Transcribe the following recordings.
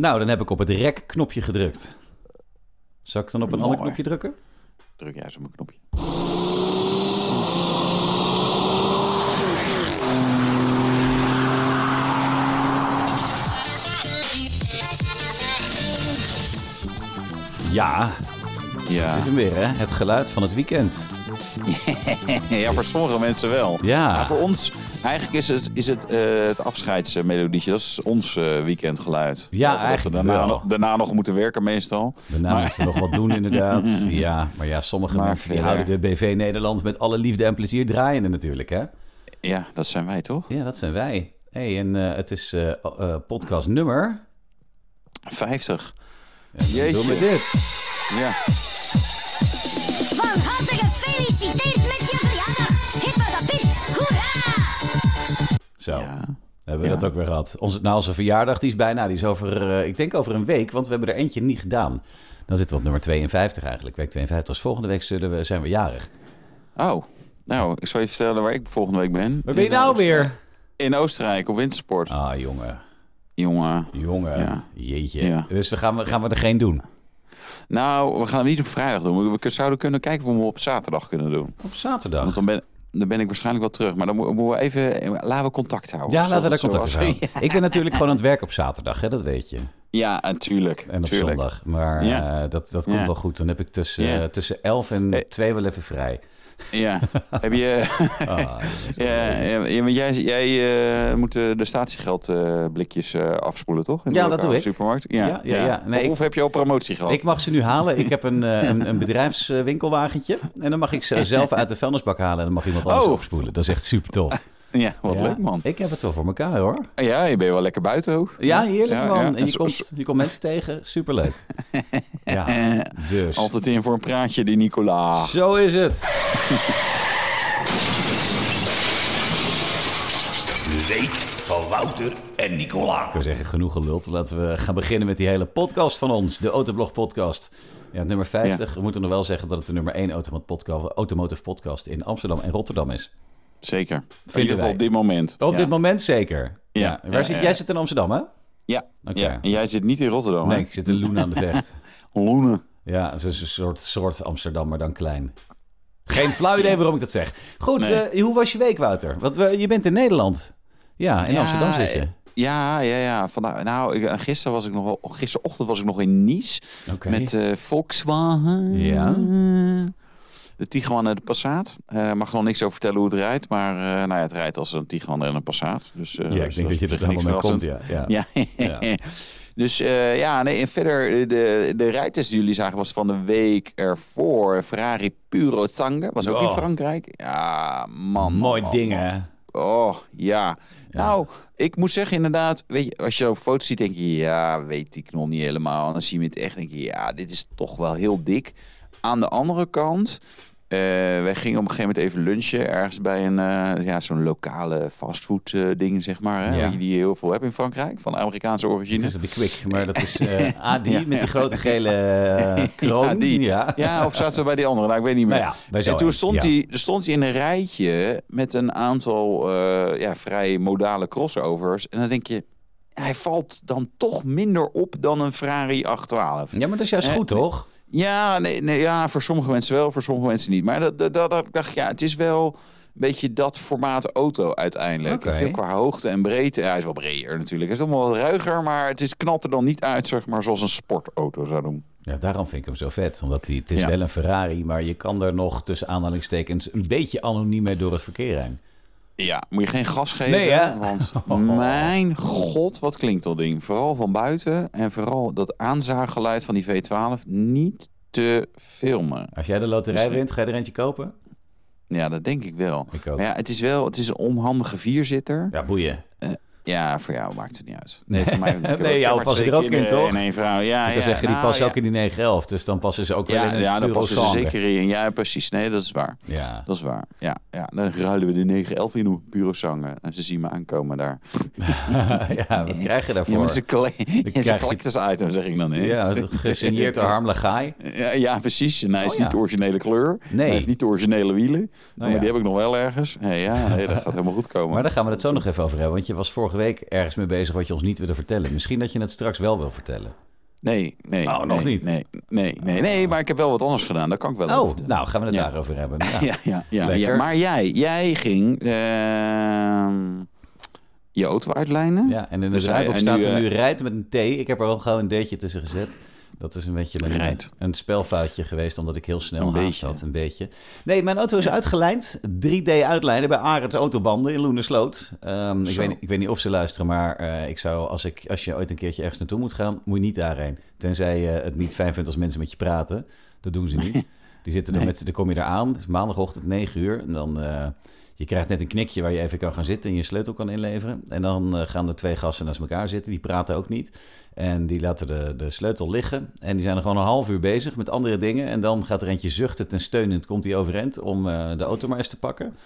Nou, dan heb ik op het rek-knopje gedrukt. Zal ik dan op een ander knopje drukken? Druk eens op mijn knopje. Ja, Ja. het is hem weer, hè? Het geluid van het weekend. ja, voor sommige mensen wel. Ja. Maar voor ons, eigenlijk is het, is het, eh, het afscheidsmelodietje. Dat is ons eh, weekendgeluid. Ja, Dat we eigenlijk daarna, wel. nog- daarna nog moeten werken meestal. Daarna Maar- moeten we nog wat doen, inderdaad. Ja, maar ja, sommige Maar mensen die houden de BV Nederland met alle liefde en plezier draaiende natuurlijk, hè? Ja, dat zijn wij toch? Ja, dat zijn wij. hey, en eh, het is podcast nummer... 50. Ja, Jeetje. Doen we dit. Ja. Van harte gefeliciteerd met je verjaardag. Hippa da pip, hoera! Zo. ja. Hebben we Ja. dat ook weer gehad. Onze, nou, onze verjaardag die is bijna, die is over, eh, ik denk over een week, want we hebben er eentje niet gedaan. Dan zitten we op nummer 52 eigenlijk. Week 52. Dus volgende week zullen we, zijn we jarig. Oh, nou, ik zal je vertellen waar ik volgende week ben. Waar ben je nou weer? In Oostenrijk, op wintersport. Ah, jongen. Jongen. Jongen. Ja. Jeetje. Ja. Dus we gaan, we, gaan we er geen doen? Nou, we gaan hem niet op vrijdag doen. We zouden kunnen kijken of we hem op zaterdag kunnen doen. Op zaterdag. Want dan ben, dan ben ik waarschijnlijk wel terug. Maar dan mo- moeten we even... Laten we contact houden. Ja, laten we daar contact houden. Ik ben natuurlijk gewoon aan het werk op zaterdag, hè, dat weet je. Ja, natuurlijk. En op tuurlijk. zondag. Maar Ja. eh, dat, dat komt Ja. wel goed. Dan heb ik tussen, Ja. tussen 11 en Eh. 2 wel even vrij. Ja. Heb je... Ah, ja, ja, jij, jij eh, moet de, statiegeldblikjes eh afspoelen, toch? In de Ja, dat doe ik. Supermarkt? Ja, Ja, ja, ja. Nee, of, ik- heb je al promotie gehad? Ik mag ze nu halen. Ik heb een, een, een bedrijfswinkelwagentje. En dan mag ik ze zelf uit de vuilnisbak halen. En dan mag iemand anders Oh. opspoelen. Dat is echt super tof. Ja, wat Ja, leuk, man. Ik heb het wel voor elkaar hoor. Ja, je bent wel lekker buiten ook. Ja, heerlijk Ja, man. ja. En je komt, je komt mensen tegen. Superleuk. Ja, dus. Altijd in voor een praatje, die Nicola. Zo is het. De week van Wouter en Nicola. Ik zou zeggen, genoeg geluld. Laten we gaan beginnen met die hele podcast van ons. De Autoblog podcast. Ja, nummer 50. We moeten nog wel zeggen dat het de nummer 1 automotive podcast, automotive podcast in Amsterdam en Rotterdam is. Zeker. In ieder geval op dit moment. Op ja. dit moment zeker. Ja. Ja, Waar zit. Jij zit in Amsterdam, hè? Ja. Ja. En jij zit niet in Rotterdam, Nee, hè? ik zit in Loen aan de Vecht. Loenen. Ja, het is een soort, soort Amsterdam, maar dan klein. Geen flauw idee waarom ik dat zeg. Goed, Nee. eh, hoe was je week, Wouter? Want we, je bent in Nederland. Ja, in Ja, Amsterdam zit je. Ja, ja, ja. Vandaag, nou, ik, gisteren was ik nog gisterochtend was ik nog in Nice met eh, Volkswagen. Ja. De Tiguan en de Passat. Eh mag nog niks over vertellen hoe het rijdt, maar eh, nou ja, het rijdt als een Tiguan en een Passat. Dus, eh, ja, ik dus denk dat je er helemaal mee komt. Ja, ja. Ja. Ja. dus ja, nee, en verder, de, de rijtest die jullie zagen was van de week ervoor. Ferrari Puro Sangue, was ook Oh. in Frankrijk. Ja, man. Mooi man, ding, man. hè? Oh, ja. Nou, ik moet zeggen inderdaad, weet je, als je op foto's ziet, denk je, ja, weet ik nog niet helemaal. En dan zie je het echt, denk je, ja, dit is toch wel heel dik. Aan de andere kant, wij gingen op een gegeven moment even lunchen ergens bij een, eh, ja, zo'n lokale fastfood eh, ding, zeg maar. Hè, Ja. Die je heel veel hebt in Frankrijk, van Amerikaanse origine. Dus de Quick, maar dat is eh AD Ja. met die grote gele eh, kroon. Ja. Ja. Of zaten we bij die andere? Nou, ik weet niet meer. Nou en toen stond, hij, er stond hij in een rijtje met een aantal eh, ja, vrij modale crossovers. En dan denk je, hij valt dan toch minder op dan een Ferrari 812. Ja, maar dat is juist Eh, goed, toch? Ja, nee, nee, ja, voor sommige mensen wel, voor sommige mensen niet. Maar dat, dat, dat, dacht, ja, het is wel een beetje dat formaat auto uiteindelijk. Heel Qua hoogte en breedte. Ja, hij is wel breder natuurlijk. Hij is allemaal wat ruiger, maar het is, knalt er dan niet uit, zeg maar, zoals een sportauto zou doen. Ja, daarom vind ik hem zo vet. Omdat hij, het is Ja. wel een Ferrari, maar je kan er nog tussen aanhalingstekens een beetje anoniem mee door het verkeer heen. Ja, moet je geen gas geven. Nee, hè? Want mijn god, wat klinkt dat ding. Vooral van buiten. En vooral dat aanzaaggeluid van die V12 niet te filmen. Als jij de loterij Misschien. wint, ga je er eentje kopen? Ja, dat denk ik wel. Ik ook. Maar ja, het is wel het is een onhandige vierzitter. Ja, boeien. Ja, voor jou maakt het niet uit. Nee, voor mij, Nee, jou maar passen twee er ook in, toch? En één vrouw. Ja, Ik ja, zeggen, die nou, passen ja. ook in die 911, dus dan passen ze ook wel Ja, in een ja, dan passen ze zeker in. Ja, precies. Nee, dat is waar. Ja. Dat is waar. Ja, ja. dan ruilen we de 911 in op Bureau Zangen. En ze zien me aankomen daar. ja, wat krijg je daarvoor? Ja, maar ze krijg is je- een collectors item, zeg ik dan. hè? Ja, gesigneerd door Harm. Ja, ja, precies. En hij is Oh, niet de originele kleur. Nee. Hij heeft niet de originele wielen. maar ja. die heb ik nog wel ergens. Nee, ja, nee, dat gaat helemaal goed komen. Maar daar gaan we het zo nog even over hebben. Want je was vorige vorige week ergens mee bezig wat je ons niet wilde vertellen. Misschien dat je het straks wel wil vertellen. Nee, nee. Oh, nog nee, niet? Nee, nee, nee, nee, maar ik heb wel wat anders gedaan. Dat kan ik wel Oh, nou gaan we het Ja. daarover hebben. Ja. Ja, ja, ja. Maar jij, jij ging ehm, je auto uitlijnen. Ja, en in het Dus rijboek staat nu, er eh, nu rijdt met een T. Ik heb er wel gewoon een D'tje tussen gezet. Dat is een beetje een, Rijdt. een spelfoutje geweest, omdat ik heel snel Een haast beetje. had. Een beetje. Nee, mijn auto is uitgelijnd. 3D uitlijnen bij Arends Autobanden in Loenersloot. Ehm, ik, weet, niet- ik weet niet of ze luisteren, maar eh, ik zou, als, ik, als je ooit een keertje ergens naartoe moet gaan, moet je niet daarheen. Tenzij je het niet fijn vindt als mensen met je praten. Dat doen ze niet. Die zitten er Nee. met, dan kom je eraan, het is maandagochtend 9 uur. En dan, eh, je krijgt net een knikje waar je even kan gaan zitten en je sleutel kan inleveren. En dan eh, gaan er twee gasten naast elkaar zitten, die praten ook niet. En die laten de, de sleutel liggen. En die zijn er gewoon een half uur bezig met andere dingen. En dan gaat er eentje zuchtend en steunend, komt hij overeind om eh, de auto maar eens te pakken.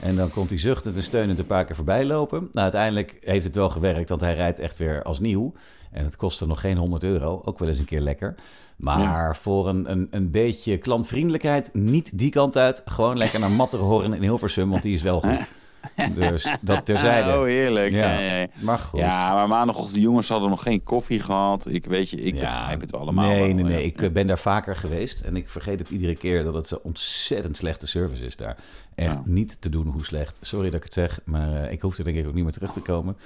En dan komt hij zuchtend en steunend een paar keer voorbij lopen. Nou, uiteindelijk heeft het wel gewerkt, want hij rijdt echt weer als nieuw. En het kostte nog geen 100 euro, ook wel eens een keer lekker. Maar voor een, een, een beetje klantvriendelijkheid, niet die kant uit. Gewoon lekker naar Matterhorn in Hilversum, want die is wel goed. Dus dat terzijde. Oh, heerlijk. Ja. Maar goed. Ja, maar maandagochtend, de jongens hadden nog geen koffie gehad. Ik weet je, ik begrijp het allemaal. Nee, wel, nee, nee. Ik eh, ben daar vaker geweest. En ik vergeet het iedere keer dat het zo ontzettend slechte service is daar. Echt Ja. niet te doen hoe slecht. Sorry dat ik het zeg, maar eh, ik hoef er denk ik ook niet meer terug te komen.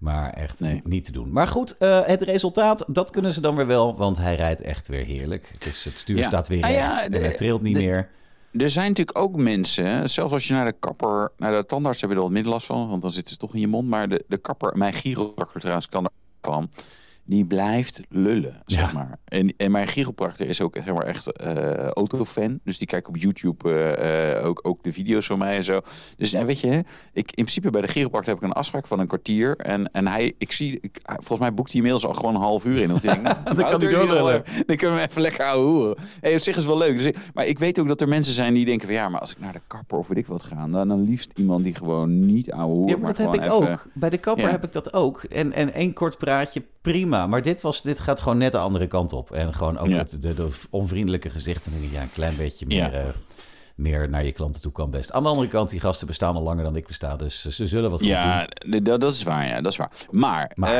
Maar echt Nee. niet te doen. Maar goed, eh, het resultaat, dat kunnen ze dan weer wel. Want hij rijdt echt weer heerlijk. Het, is, het stuur Ja. staat weer Ah, recht. ja, en hij trilt niet de- meer. Er zijn natuurlijk ook mensen, zelfs als je naar de kapper, naar de tandarts heb je er wat minder last van, want dan zitten ze toch in je mond. Maar de, de kapper, mijn chiropractor trouwens, kan er van. Die blijft lullen, zeg Ja. maar. En, en mijn chiropractor is ook zeg maar, echt eh autofan. Dus die kijkt op YouTube eh, eh, ook, ook de video's van mij en zo. Dus ja, weet je, ik, in principe bij de chiropractor heb ik een afspraak van een kwartier. En, en hij, ik zie, ik, volgens mij boekt hij inmiddels al gewoon een half uur in. Want hij denkt, nou, Dan kan hij doorlullen. dan kunnen we even lekker ouwe hoeren. Hey, op zich is wel leuk. Dus ik- maar ik weet ook dat er mensen zijn die denken van... ja, maar als ik naar de kapper of weet ik wat ga... dan, dan liefst iemand die gewoon niet ouwe hoeren. Ja, maar dat heb ik even- ook. Bij de kapper Ja. heb ik dat ook. En, en één kort praatje, prima. Maar dit, was, dit gaat gewoon net de andere kant op. En gewoon ook Ja. het, de, de onvriendelijke gezichten. Ja, een klein beetje meer, Ja. Eh, meer naar je klanten toe kan best. Aan de andere kant, die gasten bestaan al langer dan ik besta. Dus ze zullen wat goed Ja, doen. d- dat, dat is waar, ja, dat is waar. Maar, Maar-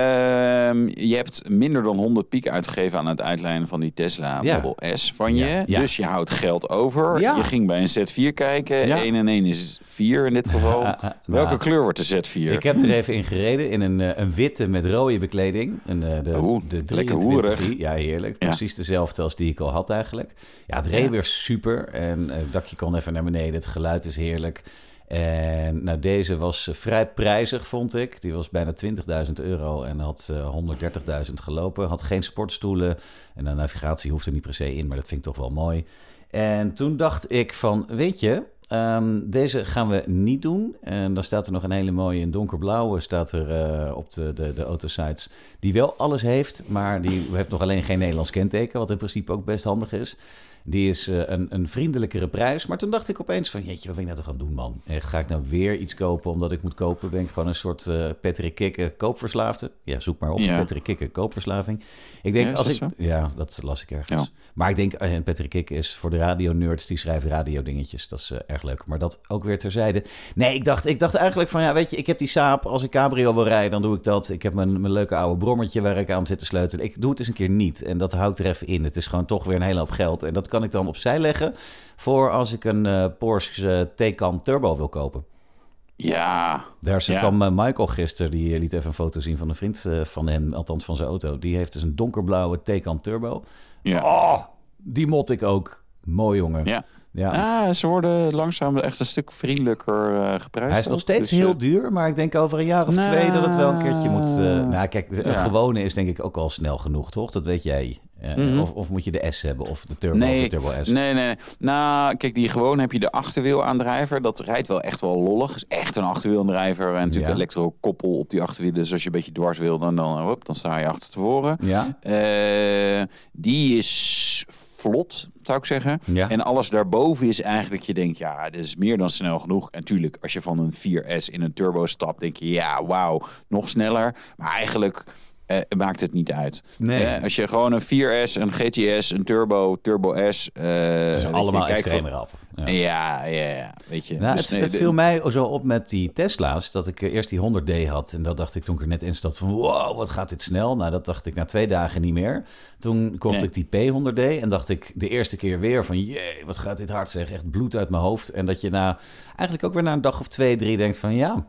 ehm, je hebt minder dan 100 piek uitgegeven aan het uitlijnen van die Tesla Ja. Model S van je. Ja, ja. Dus je houdt geld over. Je ging bij een Z4 kijken. Ja. 1 en 1 is 4 in dit geval. Ah, Welke nou. kleur wordt de Z4? Ik heb er even in gereden in een, eh, een witte met rode bekleding. Een, eh, de, Oeh, de lekker 23 hoerig. Ja, heerlijk. Precies dezelfde als die ik al had eigenlijk. Ja, het reed weer super. En eh, het dakje even naar beneden. Het geluid is heerlijk. En nou, deze was eh, vrij prijzig, vond ik. Die was bijna 20.000 euro en had eh, 130.000 gelopen. Had geen sportstoelen. En de navigatie hoefde niet per se in, maar dat vind ik toch wel mooi. En toen dacht ik van, weet je, ehm, deze gaan we niet doen. En dan staat er nog een hele mooie in donkerblauwe staat er eh, op de, de, de autosites. Die wel alles heeft, maar die heeft nog alleen geen Nederlands kenteken. Wat in principe ook best handig is. Die is eh, een, een vriendelijkere prijs. Maar toen dacht ik opeens van, jeetje, wat ben ik nou toch gaan doen, man? Eh, ga ik nou weer iets kopen omdat ik moet kopen? Ben ik gewoon een soort eh Patrick Kikke koopverslaafde? Ja, zoek maar op, Ja. Patrick Kikke koopverslaving. Ik denk, Ja, als ik... zo? Ja, dat las ik ergens. Ja. Maar ik denk, en Patrick Kikke is voor de radio-nerds, die schrijft radio-dingetjes. Dat is eh, erg leuk. Maar dat ook weer terzijde. Nee, ik dacht, ik dacht eigenlijk van, ja, weet je, ik heb die saap. Als ik cabrio wil rijden, dan doe ik dat. Ik heb mijn, mijn leuke oude brommertje waar ik aan zit te sleutelen. Ik doe het eens een keer niet. En dat houdt er even in. Het is gewoon toch weer een hele hoop geld. En dat kan ik dan opzij leggen voor als ik een eh, Porsche eh, Taycan Turbo wil kopen. Ja, Daar Ja. kwam eh, Michael gisteren, die liet even een foto zien van een vriend van hem, althans van zijn auto. Die heeft dus een donkerblauwe Taycan Turbo. ja. Oh, die mot ik ook. Mooi jongen. ja. Ja. Ah, ze worden langzaam echt een stuk vriendelijker eh geprijsd. Hij is nog steeds Dus, heel duur, maar ik denk over een jaar of Nou. twee dat het wel een keertje moet. eh, nou, kijk, een Ja. gewone is denk ik ook al snel genoeg, toch? Dat weet jij. Mhm. of, of moet je de S hebben, of de Turbo, of de Nee, Turbo S? nee, nee. Nou, kijk, die gewoon heb je de achterwielaandrijver. Dat rijdt wel echt wel lollig. is echt een achterwielaandrijver. En natuurlijk Ja. elektrokoppel op die achterwielen. Dus als je een beetje dwars wil, dan, dan, hop, dan sta je achter tevoren. Ja? Eh, die is vlot, zou ik zeggen. Ja. En alles daarboven is eigenlijk, je denkt, ja, dit is meer dan snel genoeg. En natuurlijk, als je van een 4S in een turbo stapt, denk je, ja, wauw, nog sneller. Maar eigenlijk eh, maakt het niet uit. Nee. Eh, als je gewoon een 4S, een GTS, een turbo, turbo S... eh, Het is je, allemaal extreem van- rap. Ja. Ja, ja, ja. Weet je. Nou, Dus het, nee, het de- viel mij zo op met die Tesla's dat ik eh, eerst die 100D had. En dat dacht ik toen ik er net in zat van wow, wat gaat dit snel. Nou, dat dacht ik na twee dagen niet meer. Toen kocht Nee. ik die P100D en dacht ik de eerste keer weer van jee, wat gaat dit hard zeg. Echt bloed uit mijn hoofd. En dat je na, eigenlijk ook weer na een dag of twee, drie denkt van ja...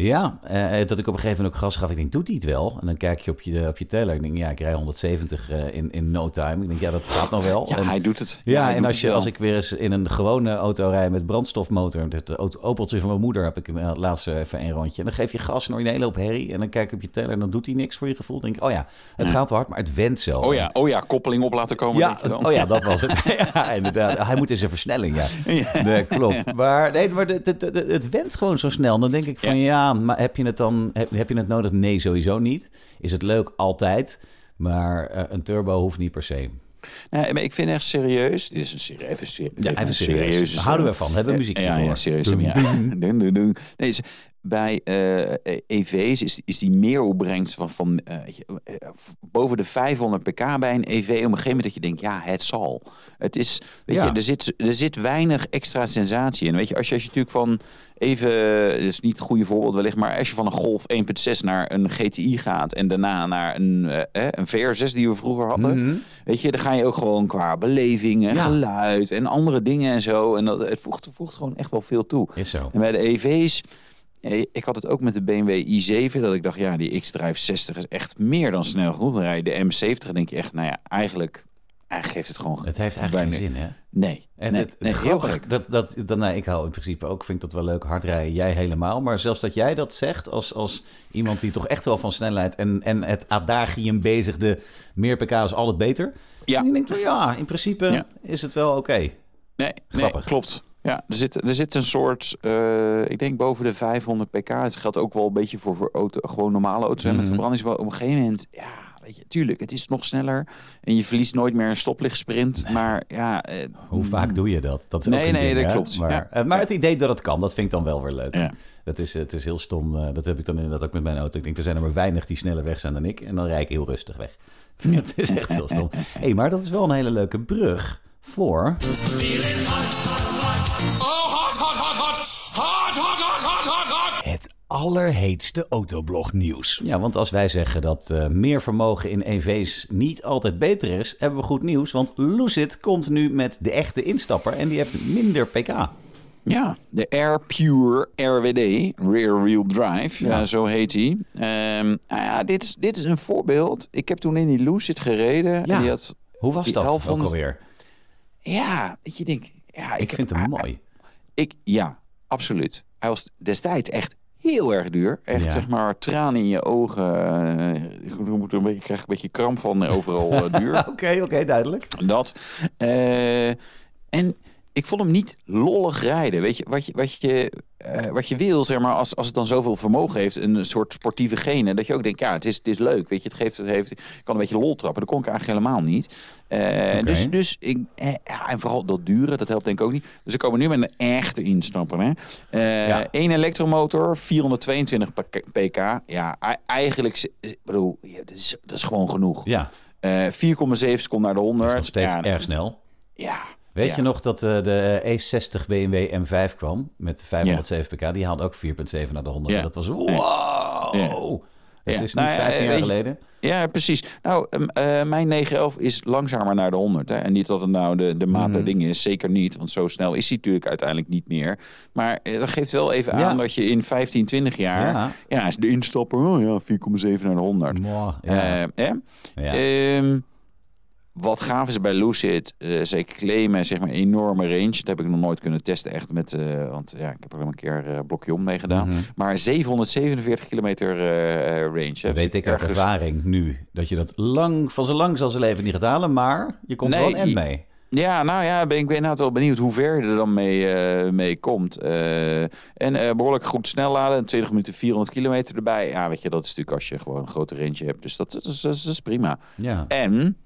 Ja, eh, dat ik op een gegeven moment ook gas gaf. Ik denk, doet hij het wel? En dan kijk je op je, op je teller. Ik denk, ja, ik rij 170 eh, in, in no time. Ik denk, ja, dat gaat nog wel. Ja, En- hij doet het. ja, en als, je, als ik weer eens in een gewone auto rij met brandstofmotor... het Opeltje van mijn moeder heb ik uh, laatst even een rondje... en dan geef je gas en je een hele hoop herrie... en dan kijk ik op je teller en dan doet hij niks voor je gevoel. Dan denk ik, oh ja, het gaat wel hard, maar het went zo. Oh ja, oh ja, koppeling op laten komen. Ja, je dan. oh ja, dat was het. ja, inderdaad. Hij moet in zijn versnelling, ja. Nee, klopt. Maar, nee, maar het, het, het, het went gewoon zo snel. Dan denk ik van, ja, maar heb je het dan heb, heb je het nodig? Nee, sowieso niet. Is het leuk? Altijd. Maar eh, een turbo hoeft niet per se. Maar ik vind echt serieus. Dit is een serie, even, Ja, even serieus. Daar houden we van. Hebben we muziekje ja. Ja, serieus. Ja. Dun, dun, dun. Nee, bij eh, EV's is, is die meeropbrengst van, van eh, eh, boven de 500 pk bij een EV. Op een gegeven moment dat je denkt, ja, het zal. Het is, weet Ja. je, er zit, er zit weinig extra sensatie in. Weet je, als je, als je natuurlijk van even, dat is niet het goede voorbeeld wellicht, maar als je van een Golf 1.6 naar een GTI gaat en daarna naar een, eh, een VR6 die we vroeger hadden, Mhm. weet je, dan ga je ook gewoon qua beleving en Ja. geluid en andere dingen en zo. En dat, het voegt, voegt gewoon echt wel veel toe. Is zo. En bij de EV's, ik had het ook met de BMW i7, dat ik dacht, ja, die X-Drive 60 is echt meer dan snel genoeg. Dan rij je de M70 en denk je echt, nou ja, eigenlijk, eigenlijk geeft het gewoon... Het heeft eigenlijk geen zin, hè? Nee, Het, nee, het, het nee. Dat, dat, dat, nou, ik hou in principe ook, vind ik dat wel leuk, hard rijden. Jij helemaal. Maar zelfs dat jij dat zegt als, als iemand die toch echt wel van snelheid en, en het adagium bezigde, meer pk is altijd beter. Ja. En je denkt ja, in principe Ja. is het wel oké. Nee, nee Grappig. klopt. Ja, er zit, er zit een soort, eh, ik denk boven de 500 pk. Het geldt ook wel een beetje voor, voor auto, gewoon normale auto's hè, met Mhm. verbrandingsmotor. Op een gegeven moment, ja, weet je, tuurlijk, het is nog sneller. En je verliest nooit meer een stoplichtsprint. Maar ja, eh, Hoe vaak doe je dat? Dat is Nee, ook een nee, ding, dat hè? klopt. Maar, Ja. eh, maar het idee dat het kan, dat vind ik dan wel weer leuk. Ja. Dat is, het is heel stom. dat heb ik dan inderdaad ook met mijn auto. Ik denk, er zijn er maar weinig die sneller weg zijn dan ik. En dan rijd ik heel rustig weg. het is echt heel stom. hey, maar dat is wel een hele leuke brug voor... allerheetste autoblog nieuws. Ja, want als wij zeggen dat eh, meer vermogen in EV's niet altijd beter is, hebben we goed nieuws. Want Lucid komt nu met de echte instapper en die heeft minder pk. Ja, de Air Pure RWD, Rear Wheel Drive, Ja. ja. zo heet hij. Ehm, nou ja, dit, is, dit is een voorbeeld. Ik heb toen in die Lucid gereden. Ja. En die had, Hoe was Die dat ook alweer? ja, dat je denkt... Ja, Ik, vind hem ah, mooi. Ik, ja, absoluut. Hij was destijds echt heel erg duur. Echt, Ja. zeg maar, tranen in je ogen. Eh, Je moet een beetje, je krijgt een beetje kramp van eh, overal eh, duur. Oké, oké, duidelijk. Dat. En ik vond hem niet lollig rijden. Weet je, wat je, wat je, eh, wat je wil, zeg maar, als, als het dan zoveel vermogen heeft, een soort sportieve genen, dat je ook denkt, ja, het is, het is leuk. Weet je, het geeft, het heeft, ik kan een beetje lol trappen. Dat kon ik eigenlijk helemaal niet. Eh. Dus, dus ik, eh, en vooral dat duren, dat helpt denk ik ook niet. Dus we komen nu met een echte instapper. Hè. Ja. Één elektromotor, 422 pk. Ja, eigenlijk, ik bedoel, ja, dat, is, dat is gewoon genoeg. Ja, Eh 4,7 seconden naar de 100. dat is nog steeds ja, erg snel. Ja. Weet ja. je nog dat eh, de E60 BMW M5 kwam met 507 pk? Die haalde ook 4,7 naar de 100. Ja. En dat was wow! Het is nu Nou ja, 15 jaar weet je- geleden. Ja, precies. Nou, ehm, eh, mijn 911 is langzamer naar de 100. Hè. En niet dat het nou de, de maat der dingen is. Zeker niet. Want zo snel is hij natuurlijk uiteindelijk niet meer. Maar eh, dat geeft wel even Ja. aan dat je in 15, 20 jaar... Ja. Ja, is de instapper. Oh ja, 4,7 naar de 100. Mwah, ja. Eh, ja. Ehm, wat gaaf is bij Lucid, eh zij claimen zeg maar enorme range. Dat heb ik nog nooit kunnen testen echt met, eh, want ja, ik heb er een keer eh blokje om mee gedaan. Mhm. Maar 747 kilometer range. Dat weet ik uit ervaring nu. Dat je dat lang, van zo lang zal zijn leven niet gaat halen. Maar je komt Nee, wel een end mee. Ja, nou ja, ben ik ben inderdaad wel benieuwd hoe ver je er dan mee, mee komt. En eh, behoorlijk goed snel laden. 20 minuten 400 kilometer erbij. Ja, weet je, dat is natuurlijk als je gewoon een grote range hebt. Dus dat, is- dat, is, dat is prima. Ja. En,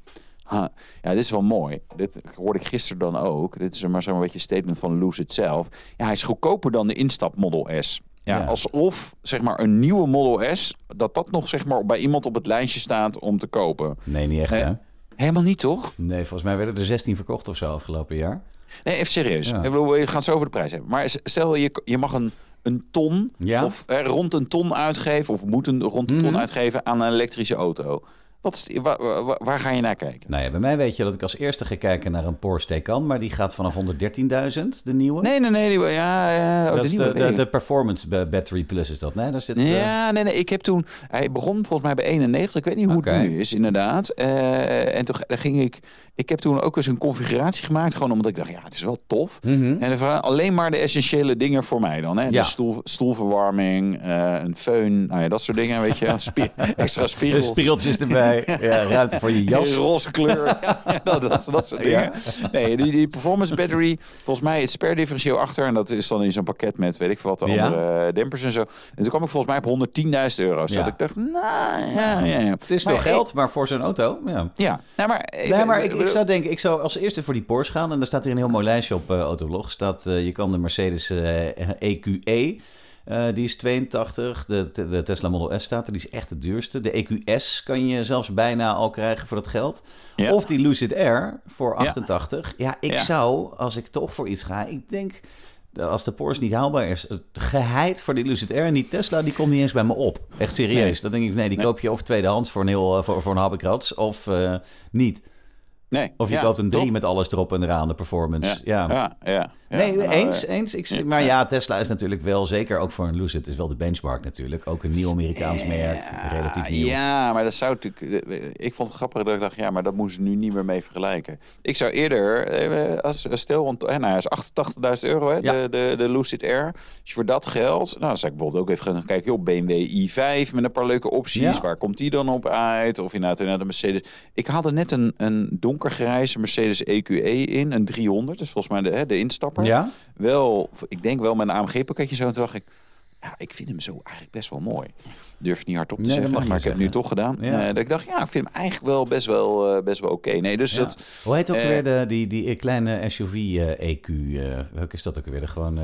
ha, ja, dit is wel mooi. Dit hoorde ik gisteren dan ook. Dit is maar zo'n beetje een statement van Lucid zelf. Ja, hij is goedkoper dan de instap Model S. Ja, Ja. alsof zeg maar een nieuwe Model S, dat dat nog zeg maar bij iemand op het lijstje staat om te kopen. Nee, niet echt Nee. hè? Helemaal niet, toch? Nee, volgens mij werden er 16 verkocht of zo afgelopen jaar. Nee, even serieus. Ja. We gaan het zo over de prijs hebben. Maar stel, je, je mag een, een ton Ja. of eh, rond een ton uitgeven... of moet een rond een ton Mhm. uitgeven aan een elektrische auto. Wat is, die- waar, ga je naar kijken? Nou ja, bij mij weet je dat ik als eerste ga kijken naar een Porsche Taycan, maar die gaat vanaf 113.000, de nieuwe. Nee, nee, nee. Die, ja, ja, oh, dat is nieuwe, de, de, nee. de Performance ba- Battery Plus is dat, nee? Daar zit, eh, Ja, nee, nee. Ik heb toen... Hij begon volgens mij bij 91. Ik weet niet hoe het nu is, inderdaad. Eh, en toen ging ik... Ik heb toen ook eens een configuratie gemaakt. Gewoon omdat ik dacht, ja, het is wel tof. mhm. En alleen maar de essentiële dingen voor mij dan. Hè? Ja. De stoel, stoelverwarming, eh, een föhn, nou ja, dat soort dingen, weet je. Spie- extra spiegels. spiegeltjes erbij, ja, ruimte voor je jas. Roze kleur. ja, dat, dat, dat soort dingen. Nee, die, die performance battery, volgens mij het spare differentieel achter. En dat is dan in zo'n pakket met, weet ik veel wat, de Ja. andere dempers en zo. En toen kwam ik volgens mij op 110.000 euro. Dus Ja. dat ik dacht, nou, ja, ja, ja. Het is veel Maar, geld, maar voor zo'n auto, ja. Ja, nou, maar, even- Nee, maar ik, ik zou denken, ik zou als eerste voor die Porsche gaan. En daar staat hier een heel mooi lijstje op Autoblog. Staat, eh, je kan de Mercedes EQE, eh, die is 82. De, de Tesla Model S staat er, die is echt het duurste. De EQS kan je zelfs bijna al krijgen voor dat geld. Ja. Of die Lucid Air voor Ja. 88. Ja, ik Ja. zou, als ik toch voor iets ga, ik denk... dat Als de Porsche niet haalbaar is, geheid voor die Lucid Air en die Tesla, die komt niet eens bij me op. Echt serieus. Nee. Dan denk ik, nee, die Nee. koop je of tweedehands voor een, heel, voor, voor een habbekrats, of niet. Nee. Of je Ja, koopt een 3 toch? met alles erop en eraan, de performance. Ja. Ja, ja, ja. Nee, Nou, eens, eh, eens. Ik, maar ja, Tesla is natuurlijk wel, zeker ook voor een Lucid, is wel de benchmark natuurlijk. Ook een nieuw Amerikaans merk, relatief nieuw. Ja, maar dat zou natuurlijk. eh, Ik vond het grappig dat ik dacht, ja, maar dat moeten ze nu niet meer mee vergelijken. Ik zou eerder, eh, als als stel, want eh, nou, ja, is 88.000 euro, hè, de, de, de Lucid Air. Als je voor dat geld, nou, zou ik bijvoorbeeld ook even gaan kijken, joh, BMW i5 met een paar leuke opties. Waar komt die dan op uit? Of inderdaad, inderdaad een Mercedes. Ik haalde net een, een donkergrijze Mercedes EQE in, een 300, dus volgens mij de, hè, de instapper. Ja? Wel, ik denk wel met een AMG-pakketje zo. En toen dacht ik, ja, ik vind hem zo eigenlijk best wel mooi. Durf het niet hardop te Nee, zeggen, maar ik heb het nu toch gedaan. Ja. Eh, dat ik dacht, ja, ik vind hem eigenlijk wel best wel, eh, best wel oké. Nee, dus Ja. dat... Hoe heet ook eh, weer de, die, die kleine SUV EQ? eh, welke is dat ook weer? De gewoon...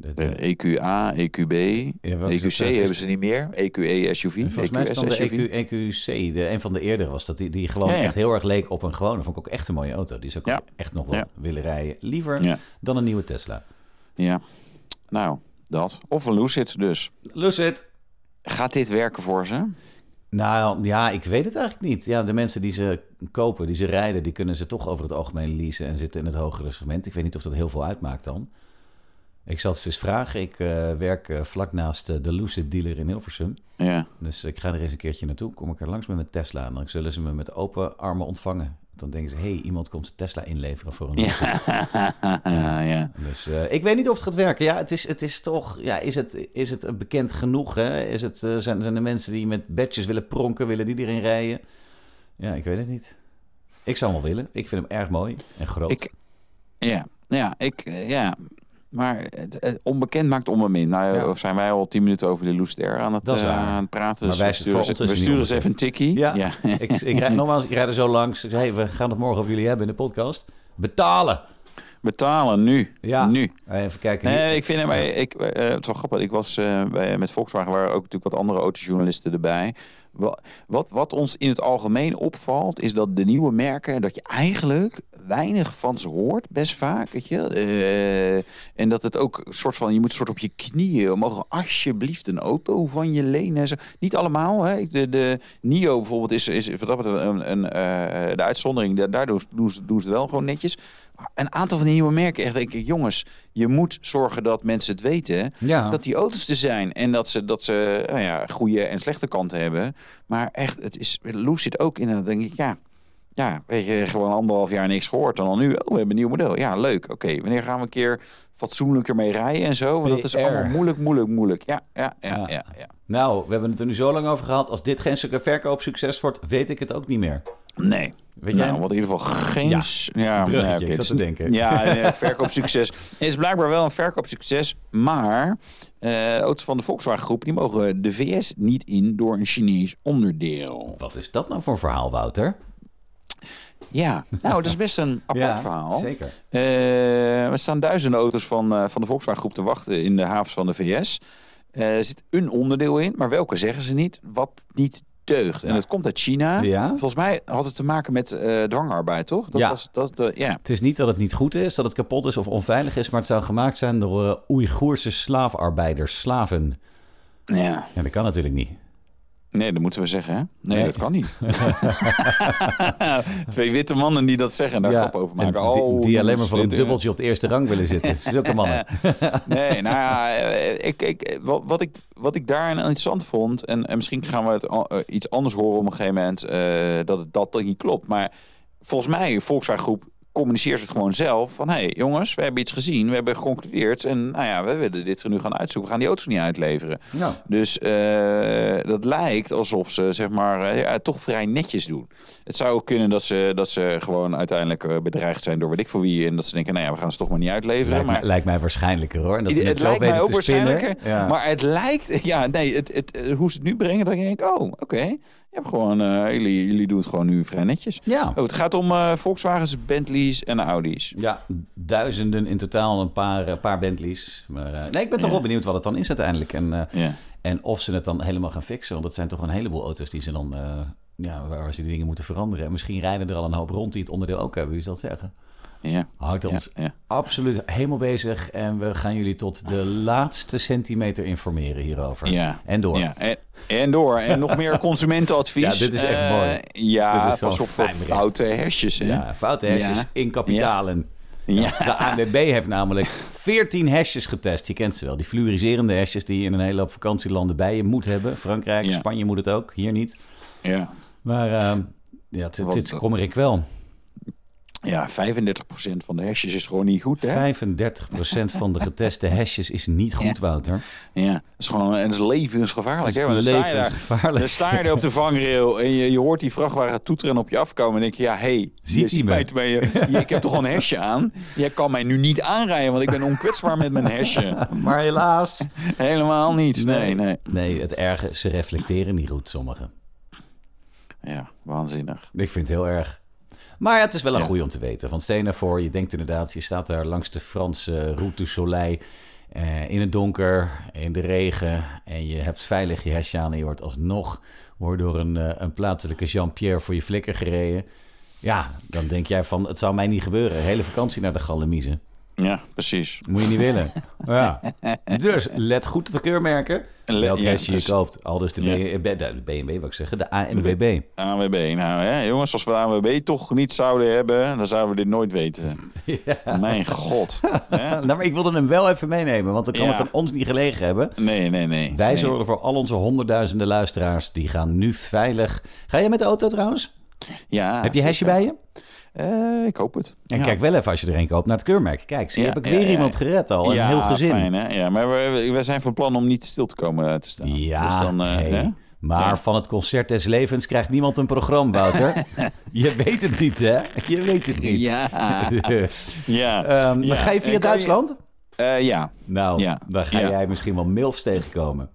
de, eh, EQA, EQB, Ja, EQC hebben ze niet meer. EQE SUV, Volgens mij dan EQS de. EQ, EQC, de, een van de eerdere was dat, die, die gewoon Ja, ja. echt heel erg leek op een gewone. Vond ik ook echt een mooie auto. Die zou ik echt nog wel willen rijden. Liever dan een nieuwe Tesla. Ja, nou, dat. Of een Lucid dus. Lucid. Gaat dit werken voor ze? Nou ja, ik weet het eigenlijk niet. Ja, de mensen die ze kopen, die ze rijden, die kunnen ze toch over het algemeen leasen en zitten in het hogere segment. Ik weet niet of dat heel veel uitmaakt dan. Ik zal het eens vragen. Ik eh, werk eh, vlak naast eh, de Lucid dealer in Hilversum. Ja. Dus ik ga er eens een keertje naartoe. Kom ik er langs met mijn Tesla. En dan zullen ze me met open armen ontvangen. Dan denken ze, hé, hey, iemand komt een Tesla inleveren voor een Lucid. ja, ja. Dus ik weet niet of het gaat werken. Ja, het is, het is toch... Ja, is het, is het bekend genoeg? Hè? Is het, zijn, zijn de mensen die met badges willen pronken, willen die erin rijden? Ja, ik weet het niet. Ik zou hem wel willen. Ik vind hem erg mooi en groot. Ik, ja, ja, ik, ja. Maar het, het onbekend maakt onbemin. Nou Ja. zijn wij al tien minuten over de Loest Air aan het, eh, aan het praten. Maar Dus wij sturen, ons we sturen eens even een tikkie. Ja. ik, ik, rijd, nogmaals, ik rijd er zo langs. Ik zeg, hey, we gaan het morgen over jullie hebben in de podcast. Betalen. Betalen nu. Ja. Nu. Even kijken. Nee, ik vind hem, ik, eh, het wel grappig. Ik was eh, bij, met Volkswagen, waren ook natuurlijk wat andere autojournalisten erbij. Wat, wat, ons in het algemeen opvalt, is dat de nieuwe merken, dat je eigenlijk weinig van ze hoort, best vaak. Weet je? Eh, en dat het ook soort van, je moet soort op je knieën, mogen alsjeblieft een auto van je lenen. en zo. Niet allemaal. Hè? De, de NIO bijvoorbeeld is, is wat dat een, een, eh, de uitzondering. Daar doen, ze- doen, ze, doen ze het wel gewoon netjes. Een aantal van die nieuwe merken, echt denk ik, jongens, je moet zorgen dat mensen het weten. Ja. Dat die auto's er zijn en dat ze, dat ze nou ja, goede en slechte kanten hebben. Maar echt, het is, Loes zit ook in. Dan denk ik, ja, ja, weet je, gewoon anderhalf jaar niks gehoord. En dan nu, oh, we hebben een nieuw model. Ja, leuk. Oké, wanneer gaan we een keer fatsoenlijker mee rijden en zo? Want dat is allemaal moeilijk, moeilijk, moeilijk. Ja, ja, ja, Ja. ja. ja, Nou, we hebben het er nu zo lang over gehad. Als dit geen succes- verkoopsucces wordt, weet ik het ook niet meer. Nee. Weet nou, jij? wat in ieder geval geen... Ja, ja, bruggetje, ik zat te denken. Ja, verkoopsucces. Het is blijkbaar wel een verkoopsucces, maar eh auto's van de Volkswagen groep die mogen de VS niet in door een Chinees onderdeel. Wat is dat nou voor een verhaal, Wouter? Ja, nou, dat is best een apart verhaal. Zeker. Eh, er staan duizenden auto's van, eh, van de Volkswagen groep te wachten in de havens van de VS. Er zit een onderdeel in, maar welke zeggen ze niet. Wat niet deugd. En dat komt uit China. Ja? Volgens mij had het te maken met eh, dwangarbeid, toch? Dat Ja. Was, dat, ja. Het is niet dat het niet goed is, dat het kapot is of onveilig is, maar het zou gemaakt zijn door uh, Oeigoerse slaafarbeiders, slaven. ja. Ja, dat kan natuurlijk niet. Nee, dat moeten we zeggen, hè? Nee, Nee. dat kan niet. Twee witte mannen die dat zeggen en daar grap over en maken. die, oh, die alleen maar voor een dubbeltje op de eerste rang willen zitten. Zulke mannen. Nee, nou ja, eh, ik, ik, wat, wat, ik, wat ik daarin interessant vond, en, en misschien gaan we het eh, iets anders horen op een gegeven moment, eh, dat het dat toch niet klopt. Maar volgens mij, Volkswagen Groep communiceert het gewoon zelf van, hé hey, jongens, we hebben iets gezien, we hebben geconcludeerd en nou ja, we willen dit er nu gaan uitzoeken, we gaan die auto's niet uitleveren. Dus eh, dat lijkt alsof ze zeg maar eh, ja, toch vrij netjes doen. Het zou ook kunnen dat ze, dat ze gewoon uiteindelijk eh, bedreigd zijn door weet ik voor wie. En dat ze denken, nou ja, we gaan ze toch maar niet uitleveren. lijkt, maar lijkt mij waarschijnlijker hoor. En dat ze het zo lijkt mij weten ook waarschijnlijker. Ja. Maar het lijkt, ja, nee, het, het, hoe ze het nu brengen, dan denk ik, oh, oké. Je hebt gewoon, eh, jullie, jullie doen het gewoon nu vrij netjes. ja. Oh, het gaat om eh, Volkswagens, Bentleys en Audi's. Ja, duizenden in totaal, een paar, een paar Bentleys. Maar eh, nee, ik ben toch Ja. wel benieuwd wat het dan is uiteindelijk. En, eh, Ja. en of ze het dan helemaal gaan fixen. Want dat zijn toch een heleboel auto's die ze dan, eh, ja, waar waar ze die dingen moeten veranderen. En misschien rijden er al een hoop rond die het onderdeel ook hebben. Wie zal het zeggen? Ja. Houdt Ja, ons ja. absoluut helemaal bezig. En we gaan jullie tot de laatste centimeter informeren hierover. Ja. En door. Ja, en, en door. En nog meer consumentenadvies. Ja, dit is echt Eh, mooi. Ja, Dit is pas op voor foute hesjes. Hè? Ja, foute Ja. in kapitalen. Ja. De ANWB heeft namelijk 14 hashjes getest. Je kent ze wel. Die fluoriserende hashjes die je in een hele hoop vakantielanden bij je moet hebben. Frankrijk, Ja. Spanje moet het ook. Hier niet. Ja. Maar ehm, ja, het- dit kommer ik wel. Ja, 35% van de hesjes is gewoon niet goed. Hè? 35% van de geteste hashjes is niet goed, Wouter. Ja, dat is gewoon en dat is levensgevaarlijk. Dat hè? is Want daar- levensgevaarlijk. Dan sta je er op de vangrail en je, je hoort die vrachtwagen toeteren en op je afkomen. En denk je, ja, hé, hey, Ziet je hij me? mij terwijl je, ik heb toch al een hesje aan? Jij kan mij nu niet aanrijden, want ik ben onkwetsbaar met mijn hesje. Maar helaas. Helemaal niet. Nee, nee. Nee, het erge, ze reflecteren niet goed, sommigen. Ja, waanzinnig. Ik vind het heel erg. Maar het is wel een Ja. goeie om te weten. Van Stenen voor, je denkt inderdaad, je staat daar langs de Franse Route du Soleil. eh, in het donker, in de regen. En je hebt veilig je hesje aan en je wordt alsnog wordt door een, eh, een plaatselijke Jean-Pierre voor je flikker gereden. Ja, dan denk jij van, het zou mij niet gebeuren. Hele vakantie naar de Gallemiezen. Ja, precies. Moet je niet willen. Ja. Dus let goed op de keurmerken. Let- Welk ja, je dus- koopt. Al dus de, Ja. B- de, BMW, wil ik zeggen. De ANWB. ANWB. Nou hè, jongens, als we de ANWB toch niet zouden hebben, dan zouden we dit nooit weten. Mijn god. Nou, maar ik wilde hem wel even meenemen, want dan kan het aan ons niet gelegen hebben. Nee, nee, nee. Wij nee. zorgen voor al onze honderdduizenden luisteraars. Die gaan nu veilig. Ga je met de auto trouwens? Ja, Heb je hesje bij je? Eh, ik hoop het. En Ja. kijk wel even als je er een koopt naar het keurmerk. Kijk, zie, Ja, heb ik ja, weer ja. iemand gered al. Een ja, heel gezin. Fijn, hè? Ja, maar we, we zijn van plan om niet stil te komen eh, te staan. Ja, dus dan, eh, hey. hè? maar Ja. van het concert des levens krijgt niemand een programma, Wouter. je weet het niet, hè? Je weet het niet. Ja. Dus, ja. ehm, Ja. Ga je via Duitsland? Eh, ja, Nou, Ja. dan ga Ja. jij misschien wel milfs tegenkomen.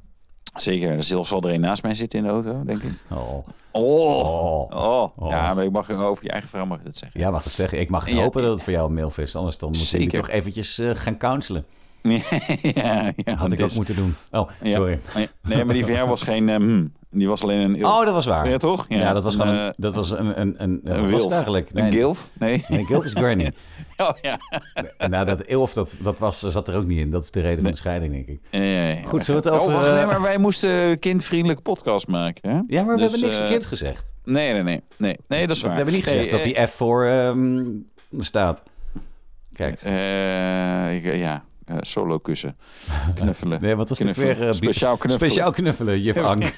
Zeker. Er zal zal er een naast mij zitten in de auto, denk ik. Oh. Oh. Oh. Oh. Ja, maar ik mag over je eigen vrouw mag je dat zeggen. Ja, mag het zeggen. Ik mag het Ja. hopen dat het voor jou een milf is. Anders dan jullie Zeker. toch eventjes eh, gaan counselen. ja, ja, Had ik ook dus- moeten doen. Oh, sorry. Nee, Nee, maar die van jou was geen... eh, hmm. Die was alleen een... Oh, dat was waar. Ja, toch? Ja, dat was Een, gewoon eh, een, dat was een, een, een, een was eigenlijk? Een gilf? Nee. Nee, gilf is granny. Oh, ja. nou, dat ilf, dat, dat was, zat er ook niet in. Dat is de reden van de scheiding, denk ik. Nee. Goed, zullen we het over, Oh, wacht, eh, nee, maar wij moesten kindvriendelijke podcast maken, hè? Ja, maar we Dus, hebben niks eh, verkeerd gezegd. Nee, nee, nee. Nee, nee dat is waar. we hebben niet gezegd Nee, dat die F voor ehm, staat. Kijk. eh, ik, eh, ja, eh, solo kussen. Knuffelen. Nee, wat was het weer? eh, Speciaal knuffelen. Speciaal knuffelen, juf Ank.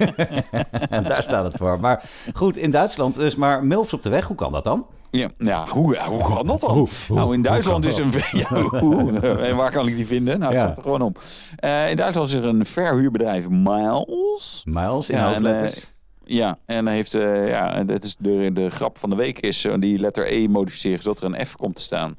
daar staat het voor. Maar goed, in Duitsland dus. Maar milfs op de weg, hoe kan dat dan? Ja, ja hoe, hoe kan dat dan? Hoe- hoe- nou, in Duitsland is een... Ja, hoe, en waar kan ik die vinden? Nou, het Ja. staat er gewoon op. Eh, in Duitsland is er een verhuurbedrijf, Miles. Miles in hoofdletters. Ja, en heeft, eh, ja, dat is de, de grap van de week is eh, die letter E modificeren zodat er een F komt te staan.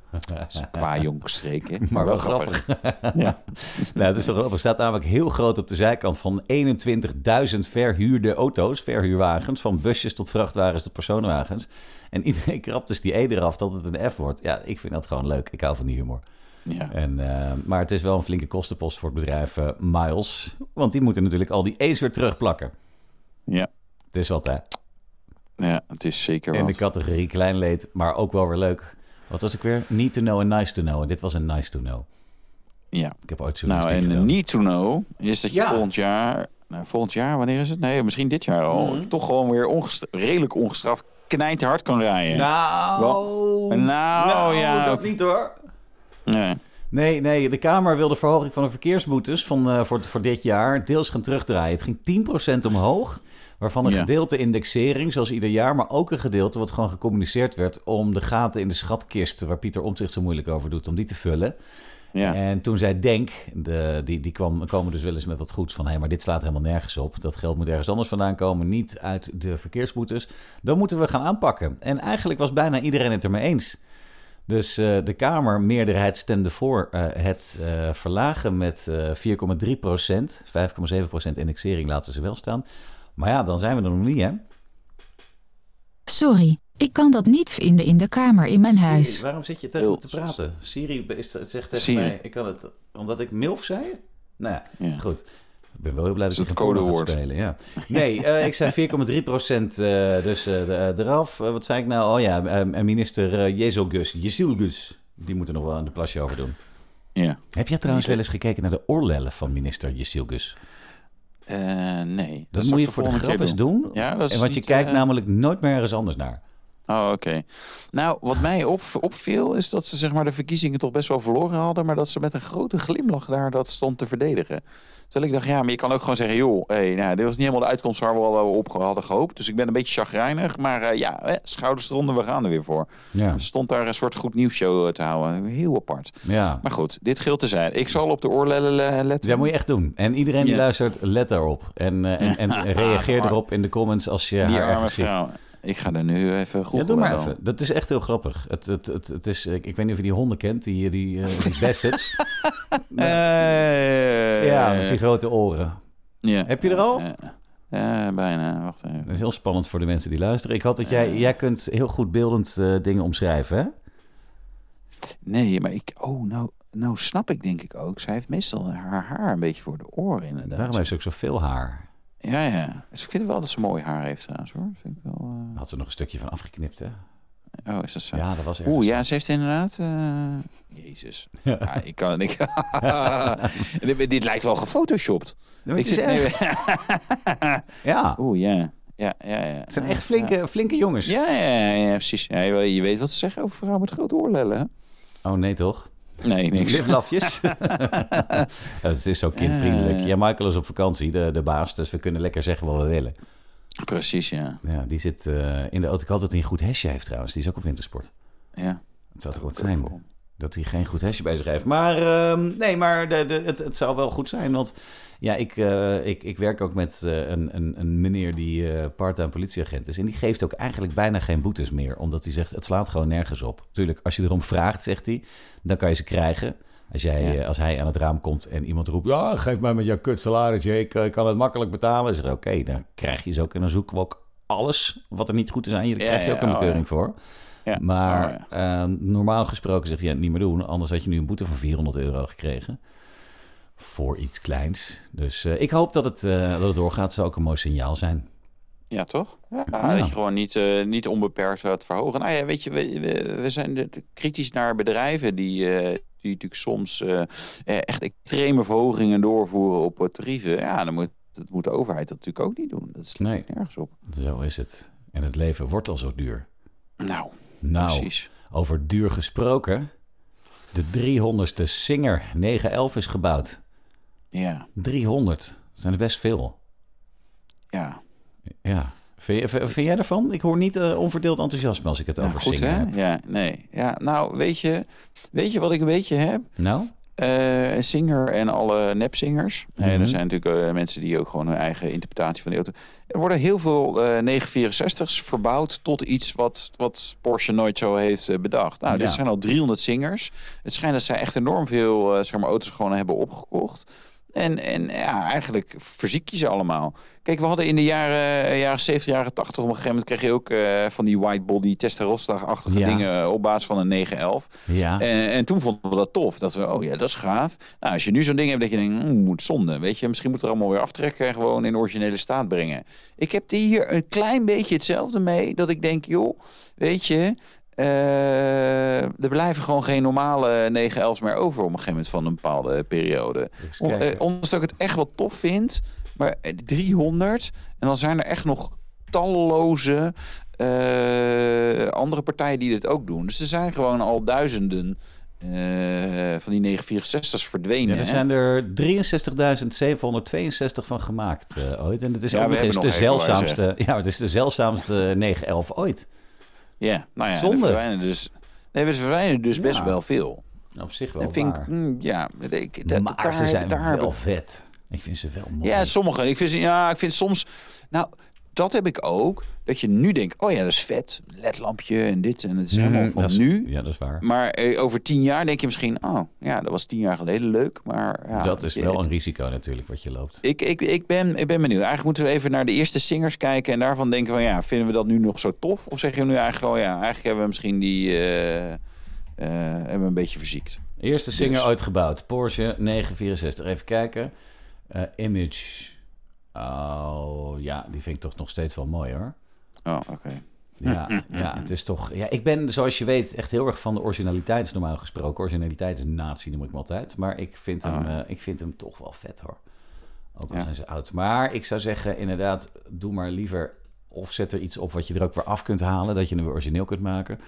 Is qua jongstreek, hè? Maar wel grappig. Ja. Nou, het is wel grappig. Er staat namelijk heel groot op de zijkant van 21.000 verhuurde auto's, verhuurwagens, van busjes tot vrachtwagens tot personenwagens. En iedereen krapt dus die E eraf dat het een F wordt. Ja, ik vind dat gewoon leuk. Ik hou van die humor. ja. En, eh, maar het is wel een flinke kostenpost voor het bedrijf Miles. Want die moeten natuurlijk al die E's weer terugplakken. ja. Het is wat, hè? Ja, het is zeker In de categorie klein leed, maar ook wel weer leuk. Wat was ik weer? Need to know en nice to know. En dit was een nice to know. Ja. Ik heb ooit zo'n Nou, en gedaan. need to know is dat je Ja. volgend jaar... Nou, volgend jaar, wanneer is het? Nee, misschien dit jaar al. Mhm. Toch gewoon weer redelijk ongestraft knijterhard kan rijden. Nou, Nou, ja. dat niet hoor. Nee. Nee, nee, de Kamer wil de verhoging van de verkeersboetes van, eh, voor, voor dit jaar deels gaan terugdraaien. Het ging 10% omhoog, waarvan een Ja. gedeelte indexering, zoals ieder jaar, maar ook een gedeelte wat gewoon gecommuniceerd werd om de gaten in de schatkist, waar Pieter Omtzigt zo moeilijk over doet, om die te vullen. Ja. En toen zei Denk, de, die, die kwam, komen dus wel eens met wat goeds van... hé, maar dit slaat helemaal nergens op. Dat geld moet ergens anders vandaan komen, niet uit de verkeersboetes. Dan moeten we gaan aanpakken. En eigenlijk was bijna iedereen het ermee eens. Dus eh, de Kamer, meerderheid stemde voor eh, het eh, verlagen met eh 4,3 procent. 5,7 procent indexering laten ze wel staan. Maar ja, dan zijn we er nog niet, hè? Sorry, ik kan dat niet vinden in de kamer in mijn Siri, huis. waarom zit je tegen me te praten? Siri is, zegt tegen Siri. mij, ik kan het... Omdat ik MILF zei? Nou ja, Ja. goed. Ik ben wel heel blij dat Dat je het codewoord. spelen. Ja. Nee, eh, ik zei 4,3 procent eh, dus eh, eraf. Wat zei ik nou? Oh ja, eh, minister uh, Jezogus, Jezilgus. Die moeten nog wel een plasje over doen. Ja. Heb jij trouwens wel eens gekeken naar de oorlellen van minister Jezilgus? Eh, nee. Dat, moet je voor de grap eens doen. Ja, dat is en want je kijkt eh, namelijk nooit meer ergens anders naar. Oh, oké. Nou, wat mij op, opviel is dat ze zeg maar, de verkiezingen toch best wel verloren hadden, maar dat ze met een grote glimlach daar dat stond te verdedigen. Terwijl ik dacht, ja, maar je kan ook gewoon zeggen, joh, hey, nou, dit was niet helemaal de uitkomst waar we al op hadden gehoopt. Dus ik ben een beetje chagrijnig, maar eh, ja, eh, schouders eronder, we gaan er weer voor. Ja, Er stond daar een soort goed nieuwsshow eh, te houden. Heel apart. ja. Maar goed, dit geldt te zijn. Ik zal op de oorlellen eh, letten. Dat moet je echt doen. En iedereen die Ja. luistert, let daarop. En, eh, en, en reageer erop in de comments als je Die haar arme ergens ziet. Ik ga er nu even goed Ja, doe maar even. Dat is echt heel grappig. Het, het, het, het is, ik weet niet of je die honden kent, die, die, eh, die bassets. ja, met die grote oren. Heb je er al? Ja, bijna. Wacht even. Dat is heel spannend voor de mensen die luisteren. Ik hoop dat jij, jij kunt heel goed beeldend eh, dingen omschrijven, hè? Nee, maar ik... Oh, nou, nou snap ik denk ik ook. Zij heeft meestal haar haar een beetje voor de oren inderdaad. Daarom heeft ze ook zoveel haar. Ja, ja. Dus ik vind wel dat ze mooi haar heeft trouwens hoor. Vind ik wel, eh, had ze nog een stukje van afgeknipt, hè? Oh, is dat zo? Ja, dat was. Oeh, ja, ze heeft inderdaad... eh, Jezus. Ja, ik kan... Ik... dit, dit lijkt wel gefotoshopt. Ja, maar Ik het is zit... echt- nee, ja, Oeh, ja. Ja, ja, ja. het zijn echt flinke, flinke jongens. Ja, ja, ja, ja, precies. Ja, je, weet- je weet wat ze zeggen over vrouwen met grote oorlellen, hè? Oh, nee toch? Nee, niks. Liflafjes. het is zo kindvriendelijk. Ja, Michael is op vakantie, de, de baas. Dus we kunnen lekker zeggen wat we willen. Precies, ja. Ja, die zit eh, in de auto. Ik hoop dat hij een goed hesje heeft trouwens. Die is ook op wintersport. ja. Het zou toch goed zijn dat hij geen goed hesje bij zich heeft. Maar ehm, nee, maar de, de, het, het zou wel goed zijn. Want ja, ik, eh, ik, ik werk ook met eh, een, een, een meneer die eh part-time politieagent is. En die geeft ook eigenlijk bijna geen boetes meer. Omdat hij zegt, het slaat gewoon nergens op. Tuurlijk, als je erom vraagt, zegt hij, dan kan je ze krijgen. Als, jij, Ja. als hij aan het raam komt en iemand roept... ja, geef mij met jouw kut salarisje, ik eh, kan het makkelijk betalen. Zeg oké, dan krijg je ze ook. En dan zoeken we ook alles wat er niet goed is aan je. Daar krijg je ook een bekeuring voor. Ja. Maar Oh, ja. eh, normaal gesproken zegt hij ja, niet meer doen. Anders had je nu een boete van 400 euro gekregen. Voor iets kleins. Dus eh, ik hoop dat het, eh, dat het doorgaat. Het zou ook een mooi signaal zijn. Ja, toch? Ja, Ja. Dat je gewoon niet, eh, niet onbeperkt gaat verhogen. Nou ja, weet je, we, we, zijn kritisch naar bedrijven die, die natuurlijk soms echt extreme verhogingen doorvoeren op tarieven. Ja, dan moet, dat moet de overheid dat natuurlijk ook niet doen. Dat slaat Nee. nergens op. Zo is het. En het leven wordt al zo duur. Nou, Nou, precies. over duur gesproken. De 300ste Singer 911 is gebouwd. Ja, 300. Dat zijn er best veel. ja. Ja. Vind, jij ervan? Ik hoor niet eh, onverdeeld enthousiasme als ik het Ja, over goed, hè? heb. Ja, nee. Ja, nou, weet je, weet je wat ik een beetje heb? Nou? Eh Singer en alle nepzingers. En Mhm. er zijn natuurlijk eh, mensen die ook gewoon hun eigen interpretatie van de auto. Er worden heel veel eh 964's verbouwd tot iets wat, wat Porsche nooit zo heeft bedacht. Nou, dit Ja. zijn al 300 zingers. Het schijnt dat zij echt enorm veel zeg maar, auto's gewoon hebben opgekocht. En, en ja, eigenlijk verziek je ze allemaal. Kijk, we hadden in de jaren, eh, jaren 70, jaren 80... op een gegeven moment kreeg je ook eh, van die white body Testarossa-achtige Ja. dingen... op basis van een 911. Ja. En, en toen vonden we dat tof. Dat we, oh ja, dat is gaaf. Nou, als je nu zo'n ding hebt dat je denkt, mm, moet zonde. Weet je, misschien moet er allemaal weer aftrekken en gewoon in originele staat brengen. Ik heb hier een klein beetje hetzelfde mee. Dat ik denk, joh, weet je, eh, er blijven gewoon geen normale 911's meer over op een gegeven moment van een bepaalde periode. Eh, ondanks dat ik het echt wel tof vind, maar eh, 300 en dan zijn er echt nog talloze eh, andere partijen die dit ook doen. Dus er zijn gewoon al duizenden eh, van die 964's verdwenen. Ja, er zijn er 63.762 van gemaakt eh, ooit. En het is Ja, ook nog eens de zeldzaamste. Ja, het is de zeldzaamste 911 ooit. Ja, nou ja, Zonde. er verdwijnen dus, nee, er verdwijnen dus best Ja. wel veel. Op zich wel En vind waar. ik, mm, ja, ik, dat- maar daar- ze zijn daar wel vet. Ik vind ze wel mooi. Ja, sommige. Ik vind, ze- ja, ik vind soms. Nou, dat heb ik ook. Dat je nu denkt: oh ja, dat is vet. LED-lampje en dit. En het is helemaal Mhm, van is- nu. Ja, dat is waar. Maar eh, over tien jaar denk je misschien: oh ja, dat was tien jaar geleden leuk. Maar ja, dat is wel een risico natuurlijk wat je loopt. Ik, ik, ik, ben, ik ben benieuwd. Eigenlijk moeten we even naar de eerste singers kijken. En daarvan denken van ja, vinden we dat nu nog zo tof? Of zeg je nu eigenlijk gewoon ja, eigenlijk hebben we misschien die. eh, eh, hebben we een beetje verziekt. Eerste Singer Dus. ooit gebouwd. Porsche 964. Even kijken. Image. Oh, ja, die vind ik toch nog steeds wel mooi hoor. Oh, oké. Ja, ja, het is toch... Ja, ik ben, zoals je weet, echt heel erg van de originaliteit, is normaal gesproken. Originaliteit is een nazi, noem ik hem altijd. Maar ik vind, hem, Oh. eh, ik vind hem toch wel vet, hoor. Ook al Ja. zijn ze oud. Maar ik zou zeggen, inderdaad, doe maar liever... Of zet er iets op wat je er ook weer af kunt halen, dat je hem weer origineel kunt maken.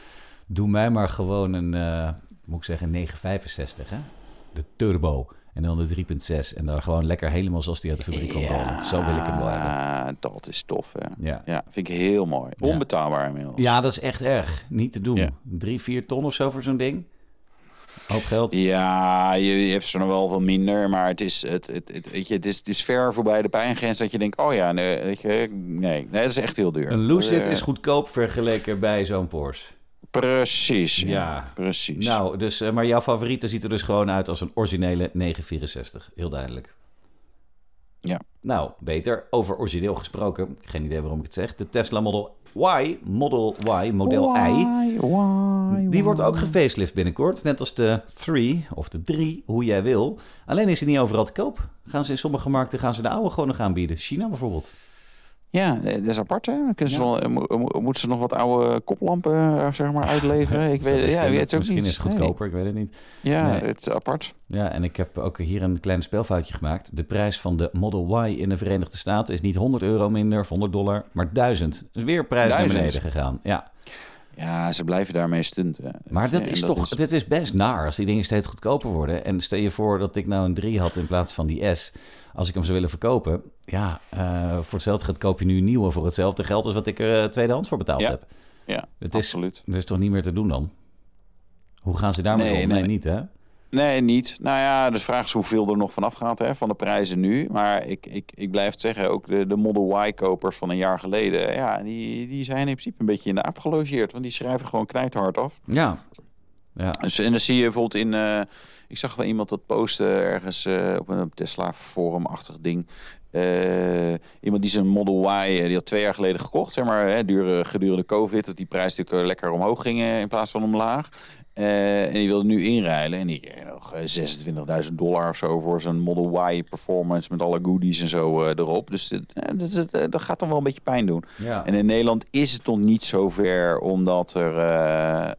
Doe mij maar gewoon een, eh, moet ik zeggen, een 965, hè? De turbo. En dan de 3.6. En dan gewoon lekker helemaal zoals die uit de fabriek komt rollen. Zo wil ik hem wel hebben. Ja, dat is tof, hè. Ja. Ja, vind ik heel mooi. Ja. Onbetaalbaar inmiddels. Ja, dat is echt erg. Niet te doen. Ja. Drie, vier ton of zo voor zo'n ding. Hoop geld. Ja, je, je hebt ze nog wel wat minder, maar het is, het, het, het, weet je, het, is, het is ver voorbij de pijngrens dat je denkt, oh ja, nee, weet je, nee, nee, dat is echt heel duur. Een Lucid Eh, is goedkoop vergeleken bij zo'n Porsche. Precies. Ja, precies. Nou, dus, eh, maar jouw favoriete ziet er dus gewoon uit als een originele 964. Heel duidelijk. Ja. Nou, beter. Over origineel gesproken. Geen idee waarom ik het zeg. De Tesla Model Y, Model Y, model I. Die wordt ook gefacelift binnenkort. Net als de 3 of de 3, hoe jij wil. Alleen is die niet overal te koop. Gaan ze in sommige markten gaan ze de oude gewoon nog aanbieden. China bijvoorbeeld. Ja, eh, dat is apart, hè? Dan ze wel, eh, mo- mo- moeten ze nog wat oude koplampen, eh, zeg maar, uitleveren? Ik weet, ja, weet het ook Misschien niet. is het goedkoper, ik weet het niet. Ja, Nee. het is apart. Ja, en ik heb ook hier een klein spelfoutje gemaakt. De prijs van de Model Y in de Verenigde Staten is niet 100 euro minder of 100 dollar, maar 1000. Dus weer prijs naar 1000. beneden gegaan. Ja, Ja, ze blijven daarmee stunten. maar dat is toch, is- dit is best naar als die dingen steeds goedkoper worden. En stel je voor dat ik nou een 3 had in plaats van die S. Als ik hem zou willen verkopen, ja, eh, voor hetzelfde geld koop je nu een nieuwe voor hetzelfde geld als wat ik er eh, tweedehands voor betaald Ja. heb. Ja, Het is, absoluut. het is toch niet meer te doen dan? Hoe gaan ze daarmee Nee, om? nee, Nee, niet hè? Nee, niet. Nou ja, de vraag is hoeveel er nog vanaf gaat hè, van de prijzen nu. Maar ik, ik, ik blijf het zeggen, ook de, de Model Y-kopers van een jaar geleden... ja, die, die zijn in principe een beetje in de aap gelogeerd. Want die schrijven gewoon knijthard af. Ja. Ja. Dus, en dan zie je bijvoorbeeld in... eh, ik zag wel iemand dat posten ergens eh, op een Tesla forum-achtig ding. Eh, iemand die zijn Model Y, eh, die had twee jaar geleden gekocht, zeg maar, hè, dure, gedurende COVID, dat die prijs natuurlijk lekker omhoog ging in plaats van omlaag. En die wilde nu inruilen en die kreeg nog eh, 26.000 dollar of zo voor zijn Model Y performance met alle goodies en zo erop. Dus dat, dat gaat dan wel een beetje pijn doen. ja. En in Nederland is het nog niet zo ver, omdat er.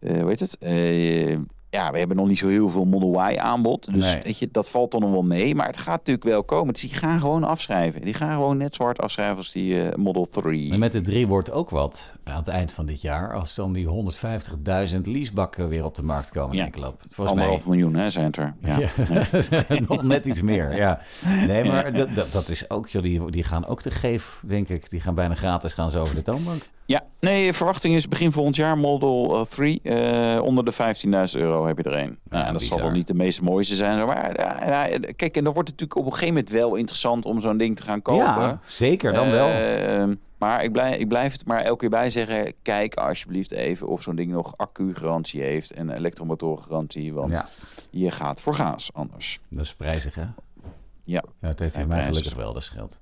Eh, eh, het? Eh, ja, we hebben nog niet zo heel veel Model Y aanbod. Dus Nee. weet je, dat valt dan nog wel mee. Maar het gaat natuurlijk wel komen. Dus die gaan gewoon afschrijven. Die gaan gewoon net zo hard afschrijven als die eh, Model 3. En met de 3 wordt ook wat aan het eind van dit jaar. Als dan die 150.000 leasebakken weer op de markt komen Ja. klap. Volgens mij. Anderhalf miljoen hè, zijn er. Ja. Ja. Nog net iets meer, ja. Nee, maar dat, dat, dat is ook... Die, die gaan ook te geef, denk ik. Die gaan bijna gratis gaan ze over de toonbank. Ja, nee, verwachting is begin volgend jaar Model eh, 3. eh, onder de 15.000 euro heb je er een. Nou, en dat zal wel niet de meest mooiste zijn. Maar ja, ja, kijk, en dan wordt het natuurlijk op een gegeven moment wel interessant om zo'n ding te gaan kopen. Ja, zeker, dan wel. Eh, Maar ik blijf, ik blijf het maar elke keer bij zeggen. Kijk alsjeblieft even of zo'n ding nog accu-garantie heeft en elektromotorengarantie. Want je gaat voor gaas anders. Dat is prijzig, hè? Ja. Ja, het heeft voor mij gelukkig wel, dat scheelt.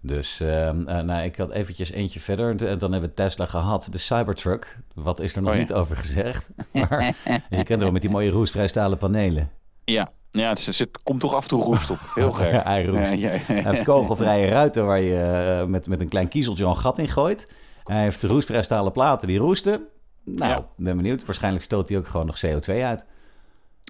Dus ehm, eh, nou, ik had eventjes eentje verder. En dan hebben we Tesla gehad. De Cybertruck. Wat is er nog Oh ja. niet over gezegd? Maar je kent wel met die mooie roesvrij stalen panelen. Ja, ja het, zit- komt toch af en toe roest op. Heel gek. Ja, hij roest. Ja, ja, ja. Hij heeft kogelvrije ruiten waar je eh, met, met een klein kiezeltje een gat in gooit. Hij heeft roestvrij stalen platen die roesten. Nou, ben benieuwd. Waarschijnlijk stoot hij ook gewoon nog CO2 uit.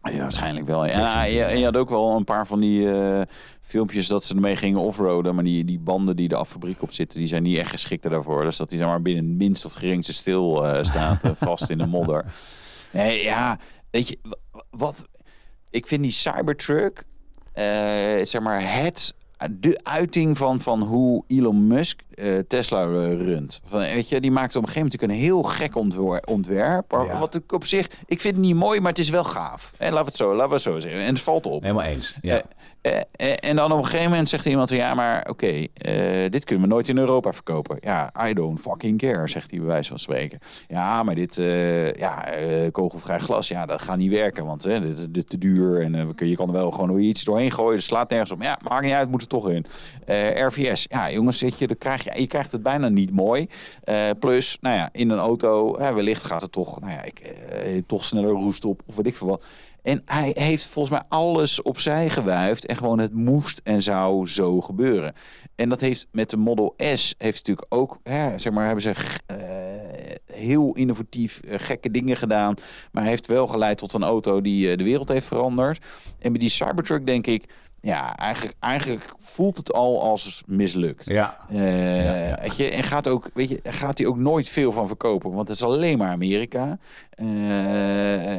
Ja, waarschijnlijk wel. is Ja, een- je, en je had ook wel een paar van die eh, filmpjes dat ze ermee gingen offroaden. Maar die, die banden die er af fabriek op zitten, die zijn niet echt geschikt daarvoor. Dus dat die zeg maar binnen het minst of geringste stil eh, staat, eh, vast in de modder. Nee, ja, weet je, wa- wat... Ik vind die Cybertruck, zeg maar, het... De uiting van, van hoe Elon Musk eh, Tesla eh, runt. Van, weet je, die maakte op een gegeven moment een heel gek ontwer- ontwerp. Ja. Wat ik op zich, ik vind het niet mooi, maar het is wel gaaf. En laten we het zo, laten we het zo zeggen. En het valt op. Helemaal eens. Ja. Eh, en dan op een gegeven moment zegt iemand: Ja, maar oké, eh, dit kunnen we nooit in Europa verkopen. Ja, I don't fucking care, zegt hij bij wijze van spreken. Ja, maar dit eh, ja, eh, kogelvrij glas, ja, dat gaat niet werken, want dit, te duur. En eh, je kan er wel gewoon iets doorheen gooien, dat slaat nergens op. Ja, maakt niet uit, moet er toch in. Eh, RVS, ja, jongens, zit je, dan krijg je, je krijgt het bijna niet mooi. Eh, plus, nou ja, in een auto, wellicht gaat het toch, nou ja, ik, eh, toch sneller roest op, of weet ik veel wat. En hij heeft volgens mij alles opzij gewuifd. En gewoon het moest en zou zo gebeuren. En dat heeft met de Model S heeft natuurlijk ook, hè, zeg maar, hebben ze eh, heel innovatief eh, gekke dingen gedaan. Maar heeft wel geleid tot een auto die eh, de wereld heeft veranderd. En bij die Cybertruck denk ik, ja, eigenlijk, eigenlijk voelt het al als mislukt. Ja. Ja, ja. Weet je, en gaat, ook, weet je, gaat hij ook nooit veel van verkopen, want het is alleen maar Amerika.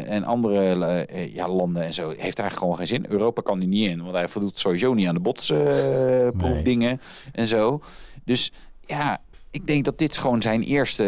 En andere eh, ja, landen en zo heeft eigenlijk gewoon geen zin. Europa kan hij niet in, want hij voldoet sowieso niet aan de botsproefdingen en zo. Dus ja, ik denk dat dit gewoon zijn eerste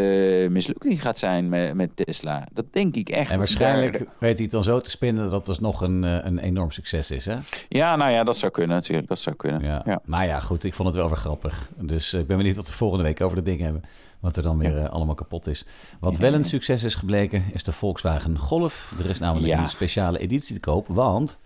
mislukking gaat zijn met, met Tesla. Dat denk ik echt. En waarschijnlijk Daar- weet hij het dan zo te spinnen dat het alsnog een, eh, een enorm succes is, hè? ja, nou ja, dat zou kunnen natuurlijk. Dat zou kunnen. Ja. Ja. Maar ja, goed, ik vond het wel weer grappig. Dus eh, ik ben benieuwd wat we volgende week over dat ding hebben. Wat er dan weer eh, allemaal kapot is. Wat wel een succes is gebleken, is de Volkswagen Golf. Er is namelijk een speciale editie te koop, want...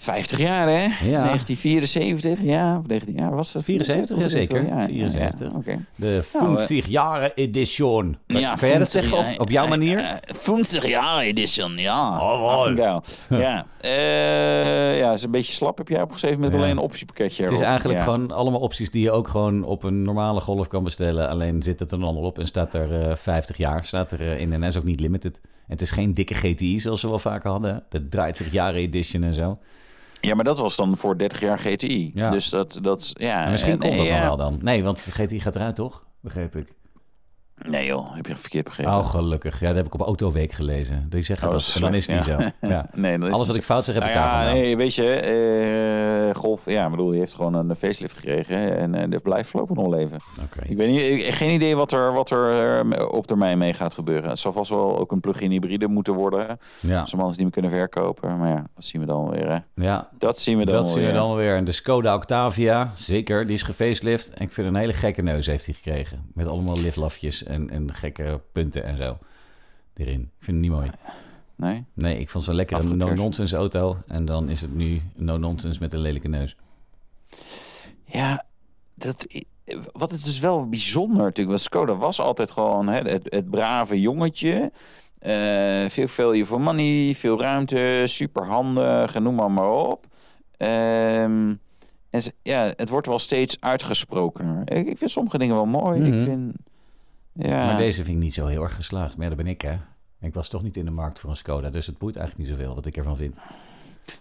50 jaar, hè? 1974, ja. Of 19, ja, was dat 74, ja, zeker. Ja, ja, 74. Ja, Oké. De 50 jaar edition. Kan, Ja, kan jij dat 50 zeggen op, op jouw eh, manier? eh, 50 jaar edition, ja. Oh. Affengeil. ja. Eh, ja, is een beetje slap heb jij opgeschreven met Ja. alleen een optiepakketje. Het is erop. eigenlijk Ja. gewoon allemaal opties die je ook gewoon op een normale golf kan bestellen. Alleen zit het er dan al op en staat er eh 50 jaar staat er eh, in. En is ook niet limited. En het is geen dikke GTI zoals we wel vaker hadden. De 30 jaar edition en zo. Ja, maar dat was dan voor 30 jaar GTI. Ja. Dus dat, dat ja. En misschien en- komt dat nog wel dan. Nee, want de GTI gaat eruit toch? Begreep ik. Nee joh, heb je verkeerd begrepen. Oh, gelukkig. Ja, dat heb ik op Autoweek gelezen. Die zeggen Oh, dat. En dan is het niet zo. Ja. Nee, Alles het wat ik fout zeg, heb ik Nou daarvan ja, wel. nee, weet je, eh, Golf, ja, ik bedoel, die heeft gewoon een facelift gekregen en eh dat blijft voorlopig nog leven. Oké. Ik weet niet, ik, geen idee wat er, wat er eh, op termijn mee gaat gebeuren. Het zal vast wel ook een plug-in hybride moeten worden. Ja, Als man het niet meer kunnen verkopen. Maar ja, dat zien we dan weer. Hè. ja. Dat zien we dan dat wel zien we weer. dan weer. En de Skoda Octavia, zeker, die is gefacelift. En ik vind een hele gekke neus heeft hij gekregen. Met allemaal liflafjes en, en gekke punten en zo. Erin. Ik vind het niet mooi. Nee? Nee, ik vond zo'n lekkere Afgekers. no-nonsense auto. En dan is het nu no-nonsense met een lelijke neus. Ja, dat, wat het is wel bijzonder natuurlijk. Want Skoda was altijd gewoon hè, het, het brave jongetje. Eh, veel value for money, veel ruimte, super handig, en noem maar, maar op. Ehm, en ze- ja, het wordt wel steeds uitgesprokener. Ik, ik vind sommige dingen wel mooi. Mhm. Ik vind, ja. Maar deze vind ik niet zo heel erg geslaagd. Maar ja, dat ben ik, hè. Ik was toch niet in de markt voor een Skoda. Dus het boeit eigenlijk niet zoveel wat ik ervan vind.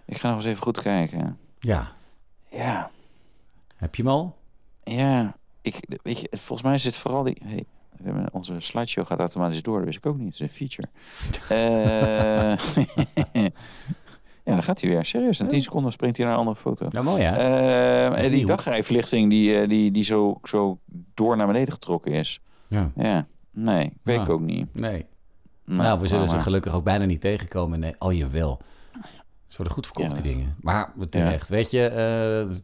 Ik ga nog eens even goed kijken. Ja. Ja, Heb je hem al? ja. Ik, weet je, volgens mij zit vooral die... Hey, onze slideshow gaat automatisch door. Dat wist ik ook niet. Dat is een feature. Eh, ja, dan gaat hij weer. Serieus, in 10 seconden springt hij naar een andere foto. Nou, mooi, hè? Eh, die dagrijverlichting die, eh, die, die zo, zo door naar beneden getrokken is. Ja. Ja, nee, weet ik ook niet. Nee. Nou, Nou, we zullen maar- ze gelukkig ook bijna niet tegenkomen. Nee, oh jawel. Ze worden goed verkocht, die dingen. Maar terecht, weet je... eh,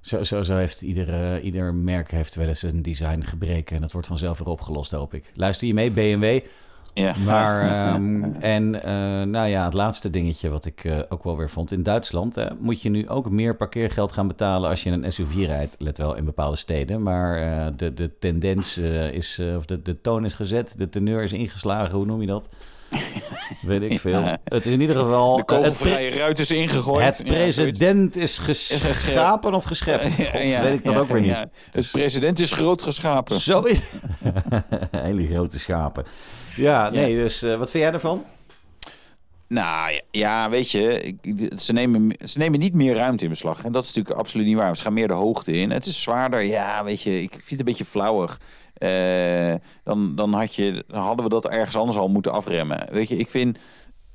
Zo, zo, zo heeft ieder, ieder merk heeft wel eens een designgebreken. En dat wordt vanzelf weer opgelost, hoop ik. Luister je mee, BMW? Ja. Maar, ehm, en eh, nou ja, het laatste dingetje wat ik eh, ook wel weer vond. In Duitsland moet je nu ook meer parkeergeld gaan betalen als je een SUV rijdt. Let wel in bepaalde steden. Maar eh, de, de tendens is, of de, de toon is gezet. De teneur is ingeslagen. Hoe noem je dat? Weet ik veel. Ja. Het is in ieder geval... De het, kogelvrije ruit is ingegooid. het president is geschapen of geschept? Ja, God, ja, weet ik dat ook weer niet. ja. De president is groot geschapen. Zo is Hele grote schapen. Ja, nee, dus eh, wat vind jij ervan? Nou ja, weet je, ze nemen, ze nemen niet meer ruimte in beslag. En dat is natuurlijk absoluut niet waar. Ze gaan meer de hoogte in. Het is zwaarder. Ja, weet je, ik vind het een beetje flauwig. Eh, dan, dan, had je, dan hadden we dat ergens anders al moeten afremmen. Weet je, ik vind...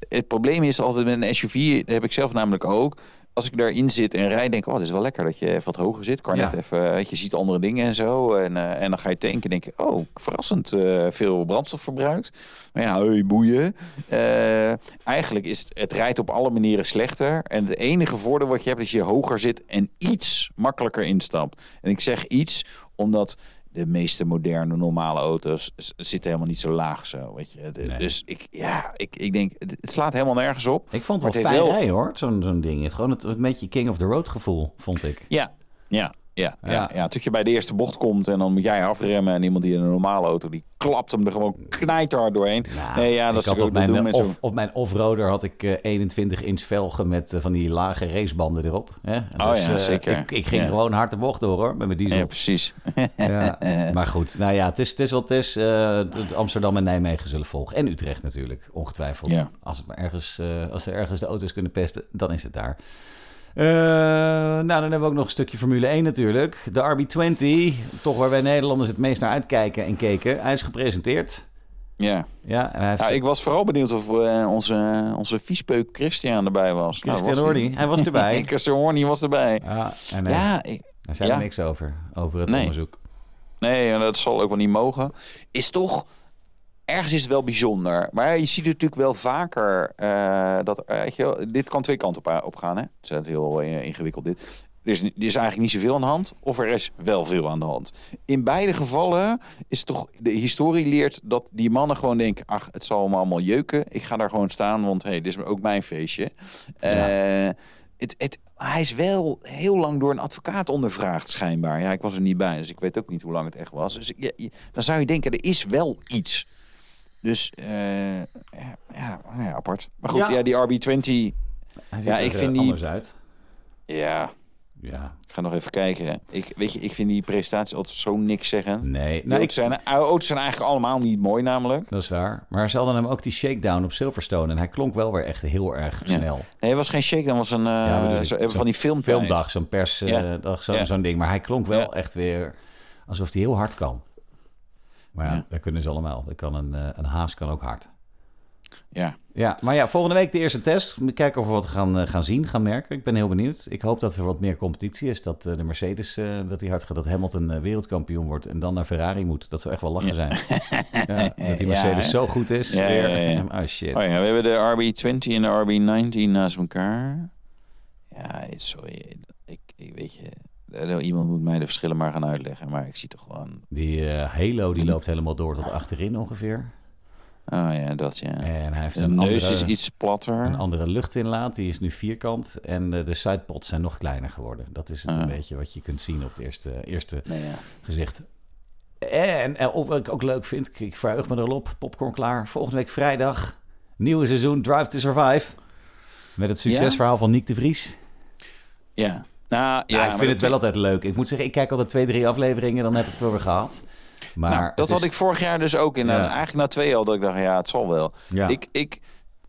Het probleem is altijd met een SUV, dat heb ik zelf namelijk ook. Als ik daarin zit en rijd, denk ik, oh, dit is wel lekker dat je even wat hoger zit. Kan Ja. net even, weet je, ziet andere dingen en zo. En, eh, en dan ga je tanken en denk je, oh, verrassend eh, veel brandstof verbruikt. Maar ja, hey, boeien. Eh, eigenlijk is het, het rijdt op alle manieren slechter. En het enige voordeel wat je hebt is je hoger zit en iets makkelijker instapt. En ik zeg iets omdat de meeste moderne normale auto's zitten helemaal niet zo laag zo, weet je. De- Nee. Dus ik, ja, ik, ik denk, het, slaat helemaal nergens op. Ik vond het wel fijn wel- hoor, zo'n zo'n ding. Het, gewoon het, het beetje King of the Road gevoel, vond ik. Ja, ja, ja, ja. Ja. ja, Tot je bij de eerste bocht komt en dan moet jij afremmen en iemand die in een normale auto, die klapt hem er gewoon knijterhard doorheen. Nou, nee, ja, dat ik is op mijn, off, op mijn off-roader had ik eh, 21 inch velgen met eh, van die lage racebanden erop. Hè? En Oh ja, eh, zeker. Ik, ik ging gewoon hard de bocht door hoor, met mijn diesel. Ja, precies. Maar goed, nou ja, het is, het is wat het is. Eh, Amsterdam en Nijmegen zullen volgen. En Utrecht natuurlijk, ongetwijfeld. Als, het maar ergens, eh, als ze ergens de auto's kunnen pesten, dan is het daar. Eh, nou, dan hebben we ook nog een stukje Formule 1 natuurlijk. De RB20, toch waar wij Nederlanders het meest naar uitkijken en keken. Hij is gepresenteerd. Ja. Ja, heeft ik was vooral benieuwd of eh, onze, onze viespeuk Christian erbij was. Christian Nou, was Horny, hij was erbij. Christian Horny was erbij. ja, en hij, Ja, ik- zei ja. er niks over, over het Nee. onderzoek. nee, dat zal ook wel niet mogen. Is toch... Ergens is het wel bijzonder. Maar je ziet natuurlijk wel vaker eh, dat... eh, weet je, wel, dit kan twee kanten op, op gaan. Hè? Het is heel eh, ingewikkeld dit. Er is, er is eigenlijk niet zoveel aan de hand. Of er is wel veel aan de hand. In beide gevallen is het toch... De historie leert dat die mannen gewoon denken... Ach, het zal me allemaal jeuken. Ik ga daar gewoon staan, want hey, dit is ook mijn feestje. Eh, het, het, hij is wel heel lang door een advocaat ondervraagd, schijnbaar. Ja, ik was er niet bij, dus ik weet ook niet hoe lang het echt was. Dus ja, dan zou je denken, er is wel iets. Dus, eh, ja, ja, ja, apart. Maar goed, Ja. ja, die RB20, Hij ziet Ja, ik eh, vind die- uit. ja, Ja, ik ga nog even kijken. Ik, weet je, ik vind die presentaties altijd zo niks zeggen. nee. Nou, ik, zijn, auto's zijn eigenlijk allemaal niet mooi namelijk. Dat is waar. Maar ze hadden hem ook die shakedown op Silverstone. En hij klonk wel weer echt heel erg Ja. snel. Nee, het was geen shake, dat was een, eh, zo, van die film Filmdag, zo'n persdag, zo'n Ja. zo'n ding. Maar hij klonk wel Ja. echt weer alsof hij heel hard kan. Maar ja, Ja. dat kunnen ze allemaal. Dat kan een, eh, een haas kan ook hard. Ja, Ja, maar ja, volgende week de eerste test. Kijken of we wat gaan, eh, gaan zien, gaan merken. Ik ben heel benieuwd. Ik hoop dat er wat meer competitie is. Dat eh, de Mercedes, dat die hard gaat. Dat Hamilton wereldkampioen wordt en dan naar Ferrari moet. Dat zou echt wel lachen zijn. Ja, dat die Mercedes zo goed is. Ja, weer. Oh shit. Oh ja, we hebben de RB20 en de RB19 naast elkaar. Ja, sorry. Ik, ik weet je, iemand moet mij de verschillen maar gaan uitleggen. Maar ik zie toch gewoon... Die eh, Halo die loopt helemaal door tot achterin ongeveer. Oh ja, dat ja. En hij heeft De een neus andere, is iets platter. een andere luchtinlaat. Die is nu vierkant. En eh, de sidepods zijn nog kleiner geworden. Dat is het Ah. een beetje wat je kunt zien op het eerste, eerste Nee, ja. gezicht. En, en of wat ik ook leuk vind, ik, ik verheug me erop. Popcorn klaar. Volgende week vrijdag. Nieuwe seizoen Drive to Survive. Met het succesverhaal van Nick de Vries. ja. Nou, ja, ik vind het wel altijd leuk. Ik moet zeggen, ik kijk altijd twee, drie afleveringen. Dan heb ik het wel weer gehad. Maar nou, dat had is- ik vorig jaar dus ook. In, Ja. Eigenlijk na twee al dat ik dacht, ja, het zal wel. Ja. Ik, ik,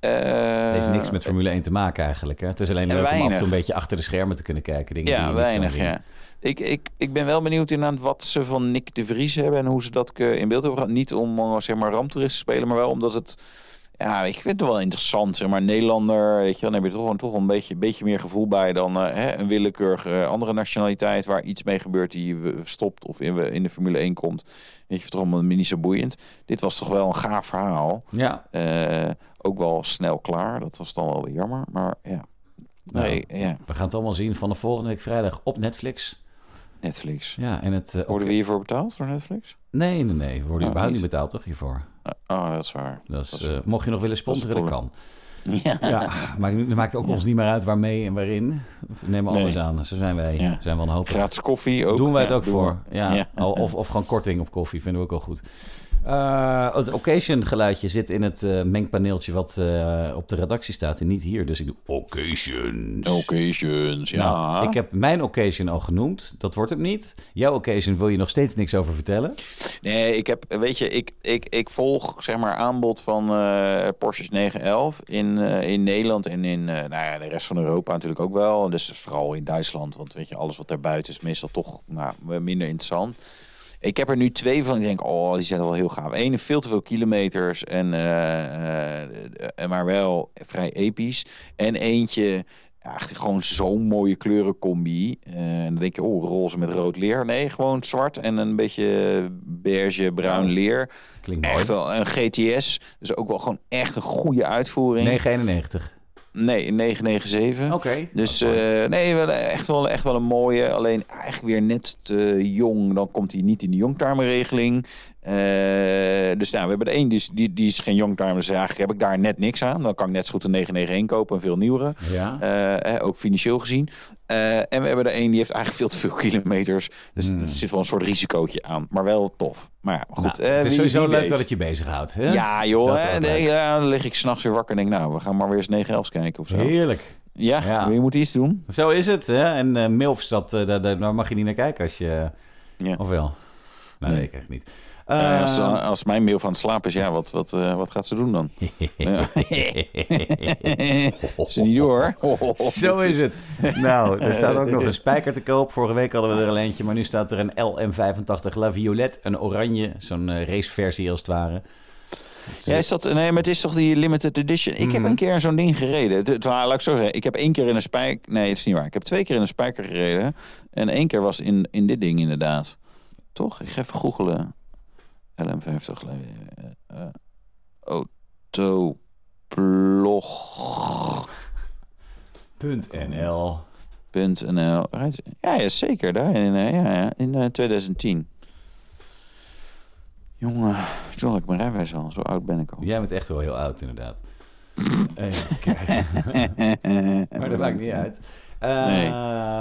eh, Het heeft niks met Formule 1 te maken eigenlijk. Hè? Het is alleen En leuk om af en toe een beetje achter de schermen te kunnen kijken. Dingen die Ja, je niet kan weinig, zien. ja. Ik, ik, ik ben wel benieuwd inderdaad wat ze van Nick de Vries hebben en hoe ze dat eh, in beeld hebben gehad. Niet om eh, zeg maar ramptoerist te spelen, maar wel omdat het... Ja, ik vind het wel interessant, zeg maar, Nederlander, weet je, dan heb je toch, toch een beetje, beetje meer gevoel bij dan eh, hè, een willekeurige eh, andere nationaliteit waar iets mee gebeurt die stopt of in, in de Formule 1 komt. Weet je, toch allemaal niet zo boeiend. Dit was toch wel een gaaf verhaal. Ja, Eh, ook wel snel klaar, dat was dan wel weer jammer, maar ja. Nee, ja. we gaan het allemaal zien vanaf volgende week vrijdag op Netflix. Netflix. Ja, en het... eh, Worden we hiervoor betaald door Netflix? Nee, nee, nee. We worden Oh, überhaupt niet niet. betaald, toch, hiervoor? Oh, dat is waar. Dat is, Dat is- eh, mocht je nog willen sponsoren, dat kan. Ja. Ja, maar het maakt ook ons niet meer uit waarmee en waarin. We nemen Nee. alles aan. Zo zijn wij. Ja. Zijn we een hoop. Gratis koffie ook. Doen wij het Ja, ook voor. Ja. Of, of gewoon korting op koffie, vinden we ook al goed. Eh, het occasion geluidje zit in het eh, mengpaneeltje wat eh, op de redactie staat en niet hier. Dus ik doe occasions. Occasions, ja. Nou, ik heb mijn occasion al genoemd. Dat wordt het niet. Jouw occasion wil je nog steeds niks over vertellen. Nee, ik heb, weet je, ik, ik, ik volg zeg maar aanbod van Porsches 911 in, in Nederland en in nou ja, de rest van Europa natuurlijk ook wel. Dus vooral in Duitsland, want weet je, alles wat daarbuiten is meestal toch nou, minder interessant. Ik heb er nu twee van. Ik denk, oh, die zijn wel heel gaaf. Eén, veel te veel kilometers, en, eh, eh, maar wel vrij episch. En eentje, ja, gewoon zo'n mooie kleurencombi. Eh, en dan denk je, oh, roze met rood leer. Nee, gewoon zwart en een beetje beige, bruin leer. Klinkt mooi. Echt wel een GTS. Dus ook wel gewoon echt een goede uitvoering. 991. Nee, een 997. Oké. Dus eh, nee, wel, echt, wel, echt wel een mooie. Alleen eigenlijk weer net te jong. Dan komt hij niet in de youngtimer-regeling. Eh, dus nou, we hebben er één, die is, die, die is geen youngtimer. Dus eigenlijk heb ik daar net niks aan. Dan kan ik net zo goed een 991 kopen, een veel nieuwere. ja. Eh, ook financieel gezien. Eh, en we hebben er één die heeft eigenlijk veel te veel kilometers. Dus Hmm. er zit wel een soort risicootje aan. Maar wel tof. Maar ja, goed. Nou, het is wie- sowieso wie leuk weet. dat het je bezighoudt. Hè? Ja, joh. Hè, nee, ja, dan lig ik s'nachts weer wakker en denk, nou, we gaan maar weer eens 911 kijken of zo. Heerlijk. Ja, Ja. je moet iets doen. Zo is het. Hè? En eh MILFs, dat, daar, daar daar mag je niet naar kijken als je... Ja. Of wel? Nou, nee, Nee. ik echt niet. Als, Eh, als mijn mail van het slapen is, ja, wat, wat, eh, wat gaat ze doen dan? Ja. Door. Zo is het. Nou, er staat ook nog een spijker te koop. Vorige week hadden we er al eentje, maar nu staat er een LM85 La Violette. Een oranje, zo'n eh, raceversie als het ware. Ja, is dat, nee, maar het is toch die limited edition. Ik heb Mhm. een keer zo'n ding gereden. Het, het, laat ik zo zeggen. Ik heb één keer in een spijker... Nee, dat is niet waar. Ik heb twee keer in een spijker gereden. En één keer was in, in dit ding inderdaad. Toch? Ik ga even googelen. LM50. eh, eh, Autoblog. .nl. Ja, ja, zeker. Daar in, eh, ja, ja, in eh, 2010. Jongen, toen had ik mijn rijbewijs al. Zo oud ben ik al. Jij bent echt wel heel oud, inderdaad. Even kijken. maar dat maakt niet uit. Nee,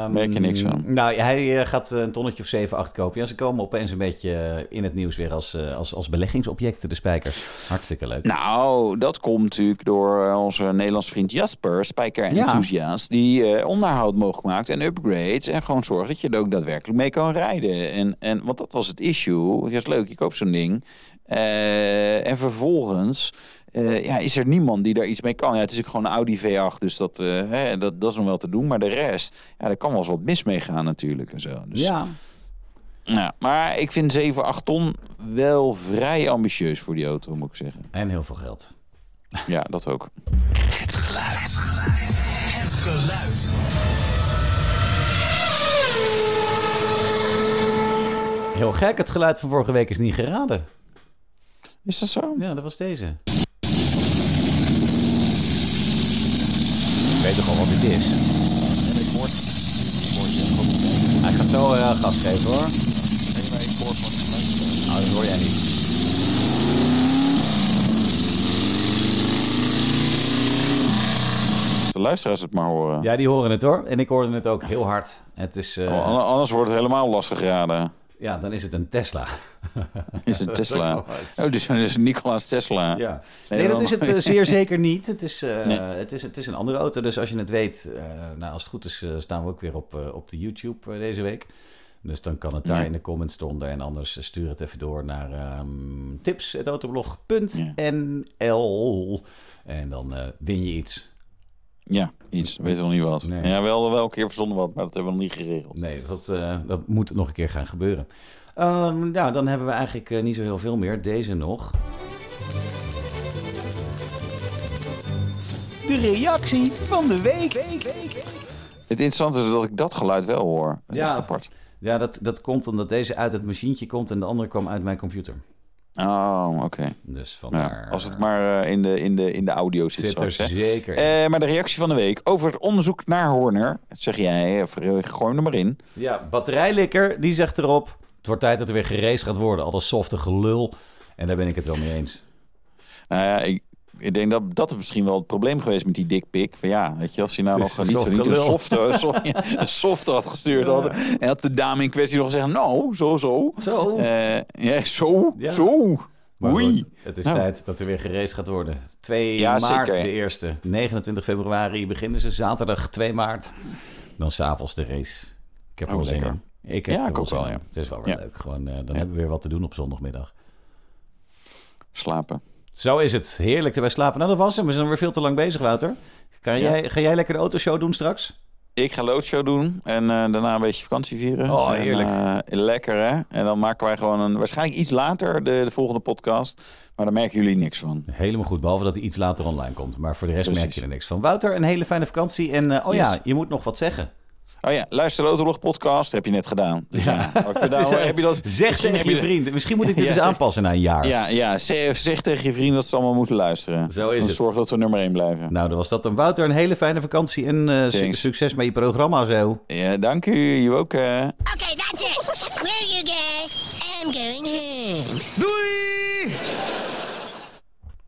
Ehm, merk je niks van. Nou, hij eh, gaat een tonnetje of 7, 8 kopen. Ja, ze komen opeens een beetje eh, in het nieuws weer als, eh, als, als beleggingsobjecten, de spijkers. Hartstikke leuk. Nou, dat komt natuurlijk door onze Nederlandse vriend Jasper, spijker en Ja. enthousiast, die onderhoud mogelijk maakt en upgrades en gewoon zorgt dat je er ook daadwerkelijk mee kan rijden. En, en, want dat was het issue. Ja, is leuk, je koopt zo'n ding. En vervolgens eh, ja, is er niemand die daar iets mee kan. Ja, het is ook gewoon een Audi V8, dus dat, eh, hè, dat, dat is nog wel te doen. Maar de rest, ja, daar kan wel eens wat mis mee gaan natuurlijk. En zo. Dus, Ja, ja, maar ik vind 7, 8 ton wel vrij ambitieus voor die auto, moet ik zeggen. en heel veel geld. Ja, dat ook. Het geluid. Het geluid. Heel gek, het geluid van vorige week is niet geraden. Is dat zo? Ja, dat was deze. Ik al wat dit is? Hij gaat zo eh, gas geven hoor. Nou, dat hoor jij niet. De luisteraars het maar horen. Ja, die horen het hoor. En ik hoorde het ook heel hard. Het is, eh, Oh, an- anders wordt het helemaal lastig geraden. Ja, dan is het een Tesla. Is een Tesla. Oh, dus is Nicolaas Tesla. Ja. Nee, Nee, dat dan- is het eh, zeer zeker niet. Het is, eh, Nee. het, is, het is een andere auto. Dus als je het weet, eh, nou, als het goed is, staan we ook weer op, op de YouTube deze week. Dus dan kan het daar Ja. in de comments stonden. En anders stuur het even door naar ehm tips.autoblog.nl. En dan eh, win je iets. Ja, iets. Weet nog niet wat. Nee. Ja, wel, wel een keer verzonnen wat, maar dat hebben we nog niet geregeld. Nee, dat, eh, dat moet nog een keer gaan gebeuren. Ehm, nou, dan hebben we eigenlijk eh, niet zo heel veel meer. Deze nog. De reactie van de week. Het interessante is dat ik dat geluid wel hoor. Dat is Ja. apart. Ja, dat, dat komt omdat deze uit het machientje komt en de andere kwam uit mijn computer. Oh, oké. Dus Ja, vandaar... als het maar eh, in, de, in, de, in de audio zit, zit er hè. zeker. Eh, maar de reactie van de week over het onderzoek naar Horner. Dat zeg jij, eh, gooi hem er maar in. Ja, batterijlikker, die zegt erop... Het wordt tijd dat er weer geraced gaat worden. Al dat softe gelul. En daar ben ik het wel mee eens. Nou ja, ik, ik denk dat dat is misschien wel het probleem geweest met die dikpik. Van ja, weet je, als hij nou nog niet, een zo, niet een soft softe, so- ja, had gestuurd. Had, en had de dame in kwestie nog gezegd, nou, zo, zo. Zo. Eh, ja, zo, Ja. zo. Maar Oei. goed, het is Nou. tijd dat er weer geraced gaat worden. 2 Ja, maart zeker. de eerste. 29 februari beginnen ze. Zaterdag 2 maart. Dan s'avonds de race. Ik heb er Oh, wel zin in. Ik heb Ja, er ik ook wel, in. ja. Het is wel weer leuk. Gewoon, eh, dan hebben we weer wat te doen op zondagmiddag. Slapen. Zo is het. Heerlijk erbij slapen. Nou, dat was hem. We zijn weer veel te lang bezig, Wouter. Kan Ja. jij, ga jij lekker de autoshow doen straks? Ik ga loodshow doen en eh, daarna een beetje vakantie vieren. Oh, En, heerlijk. eh, lekker hè. En dan maken wij gewoon een, waarschijnlijk iets later de, de volgende podcast. Maar daar merken jullie niks van. Helemaal goed, behalve dat hij iets later online komt. Maar voor de rest merk je er niks van. Wouter, een hele fijne vakantie. En eh, oh ja, je moet nog wat zeggen. Oh ja, luister de Autolog podcast, heb je net gedaan. Dus ja. Nou, heb je dat, zeg tegen je je- vrienden. Misschien moet ik dit Ja, eens zeg- aanpassen na een jaar. Ja, ja zeg, zeg tegen je vrienden dat ze allemaal moeten luisteren. Zo is Dan het. Zorg dat we nummer 1 blijven. Nou, dan was dat dan. Wouter, een hele fijne vakantie en eh, su- succes met je programma zo. Ja, dank u. Je ook. eh. Okay, that's it. Square you guys. I'm going home.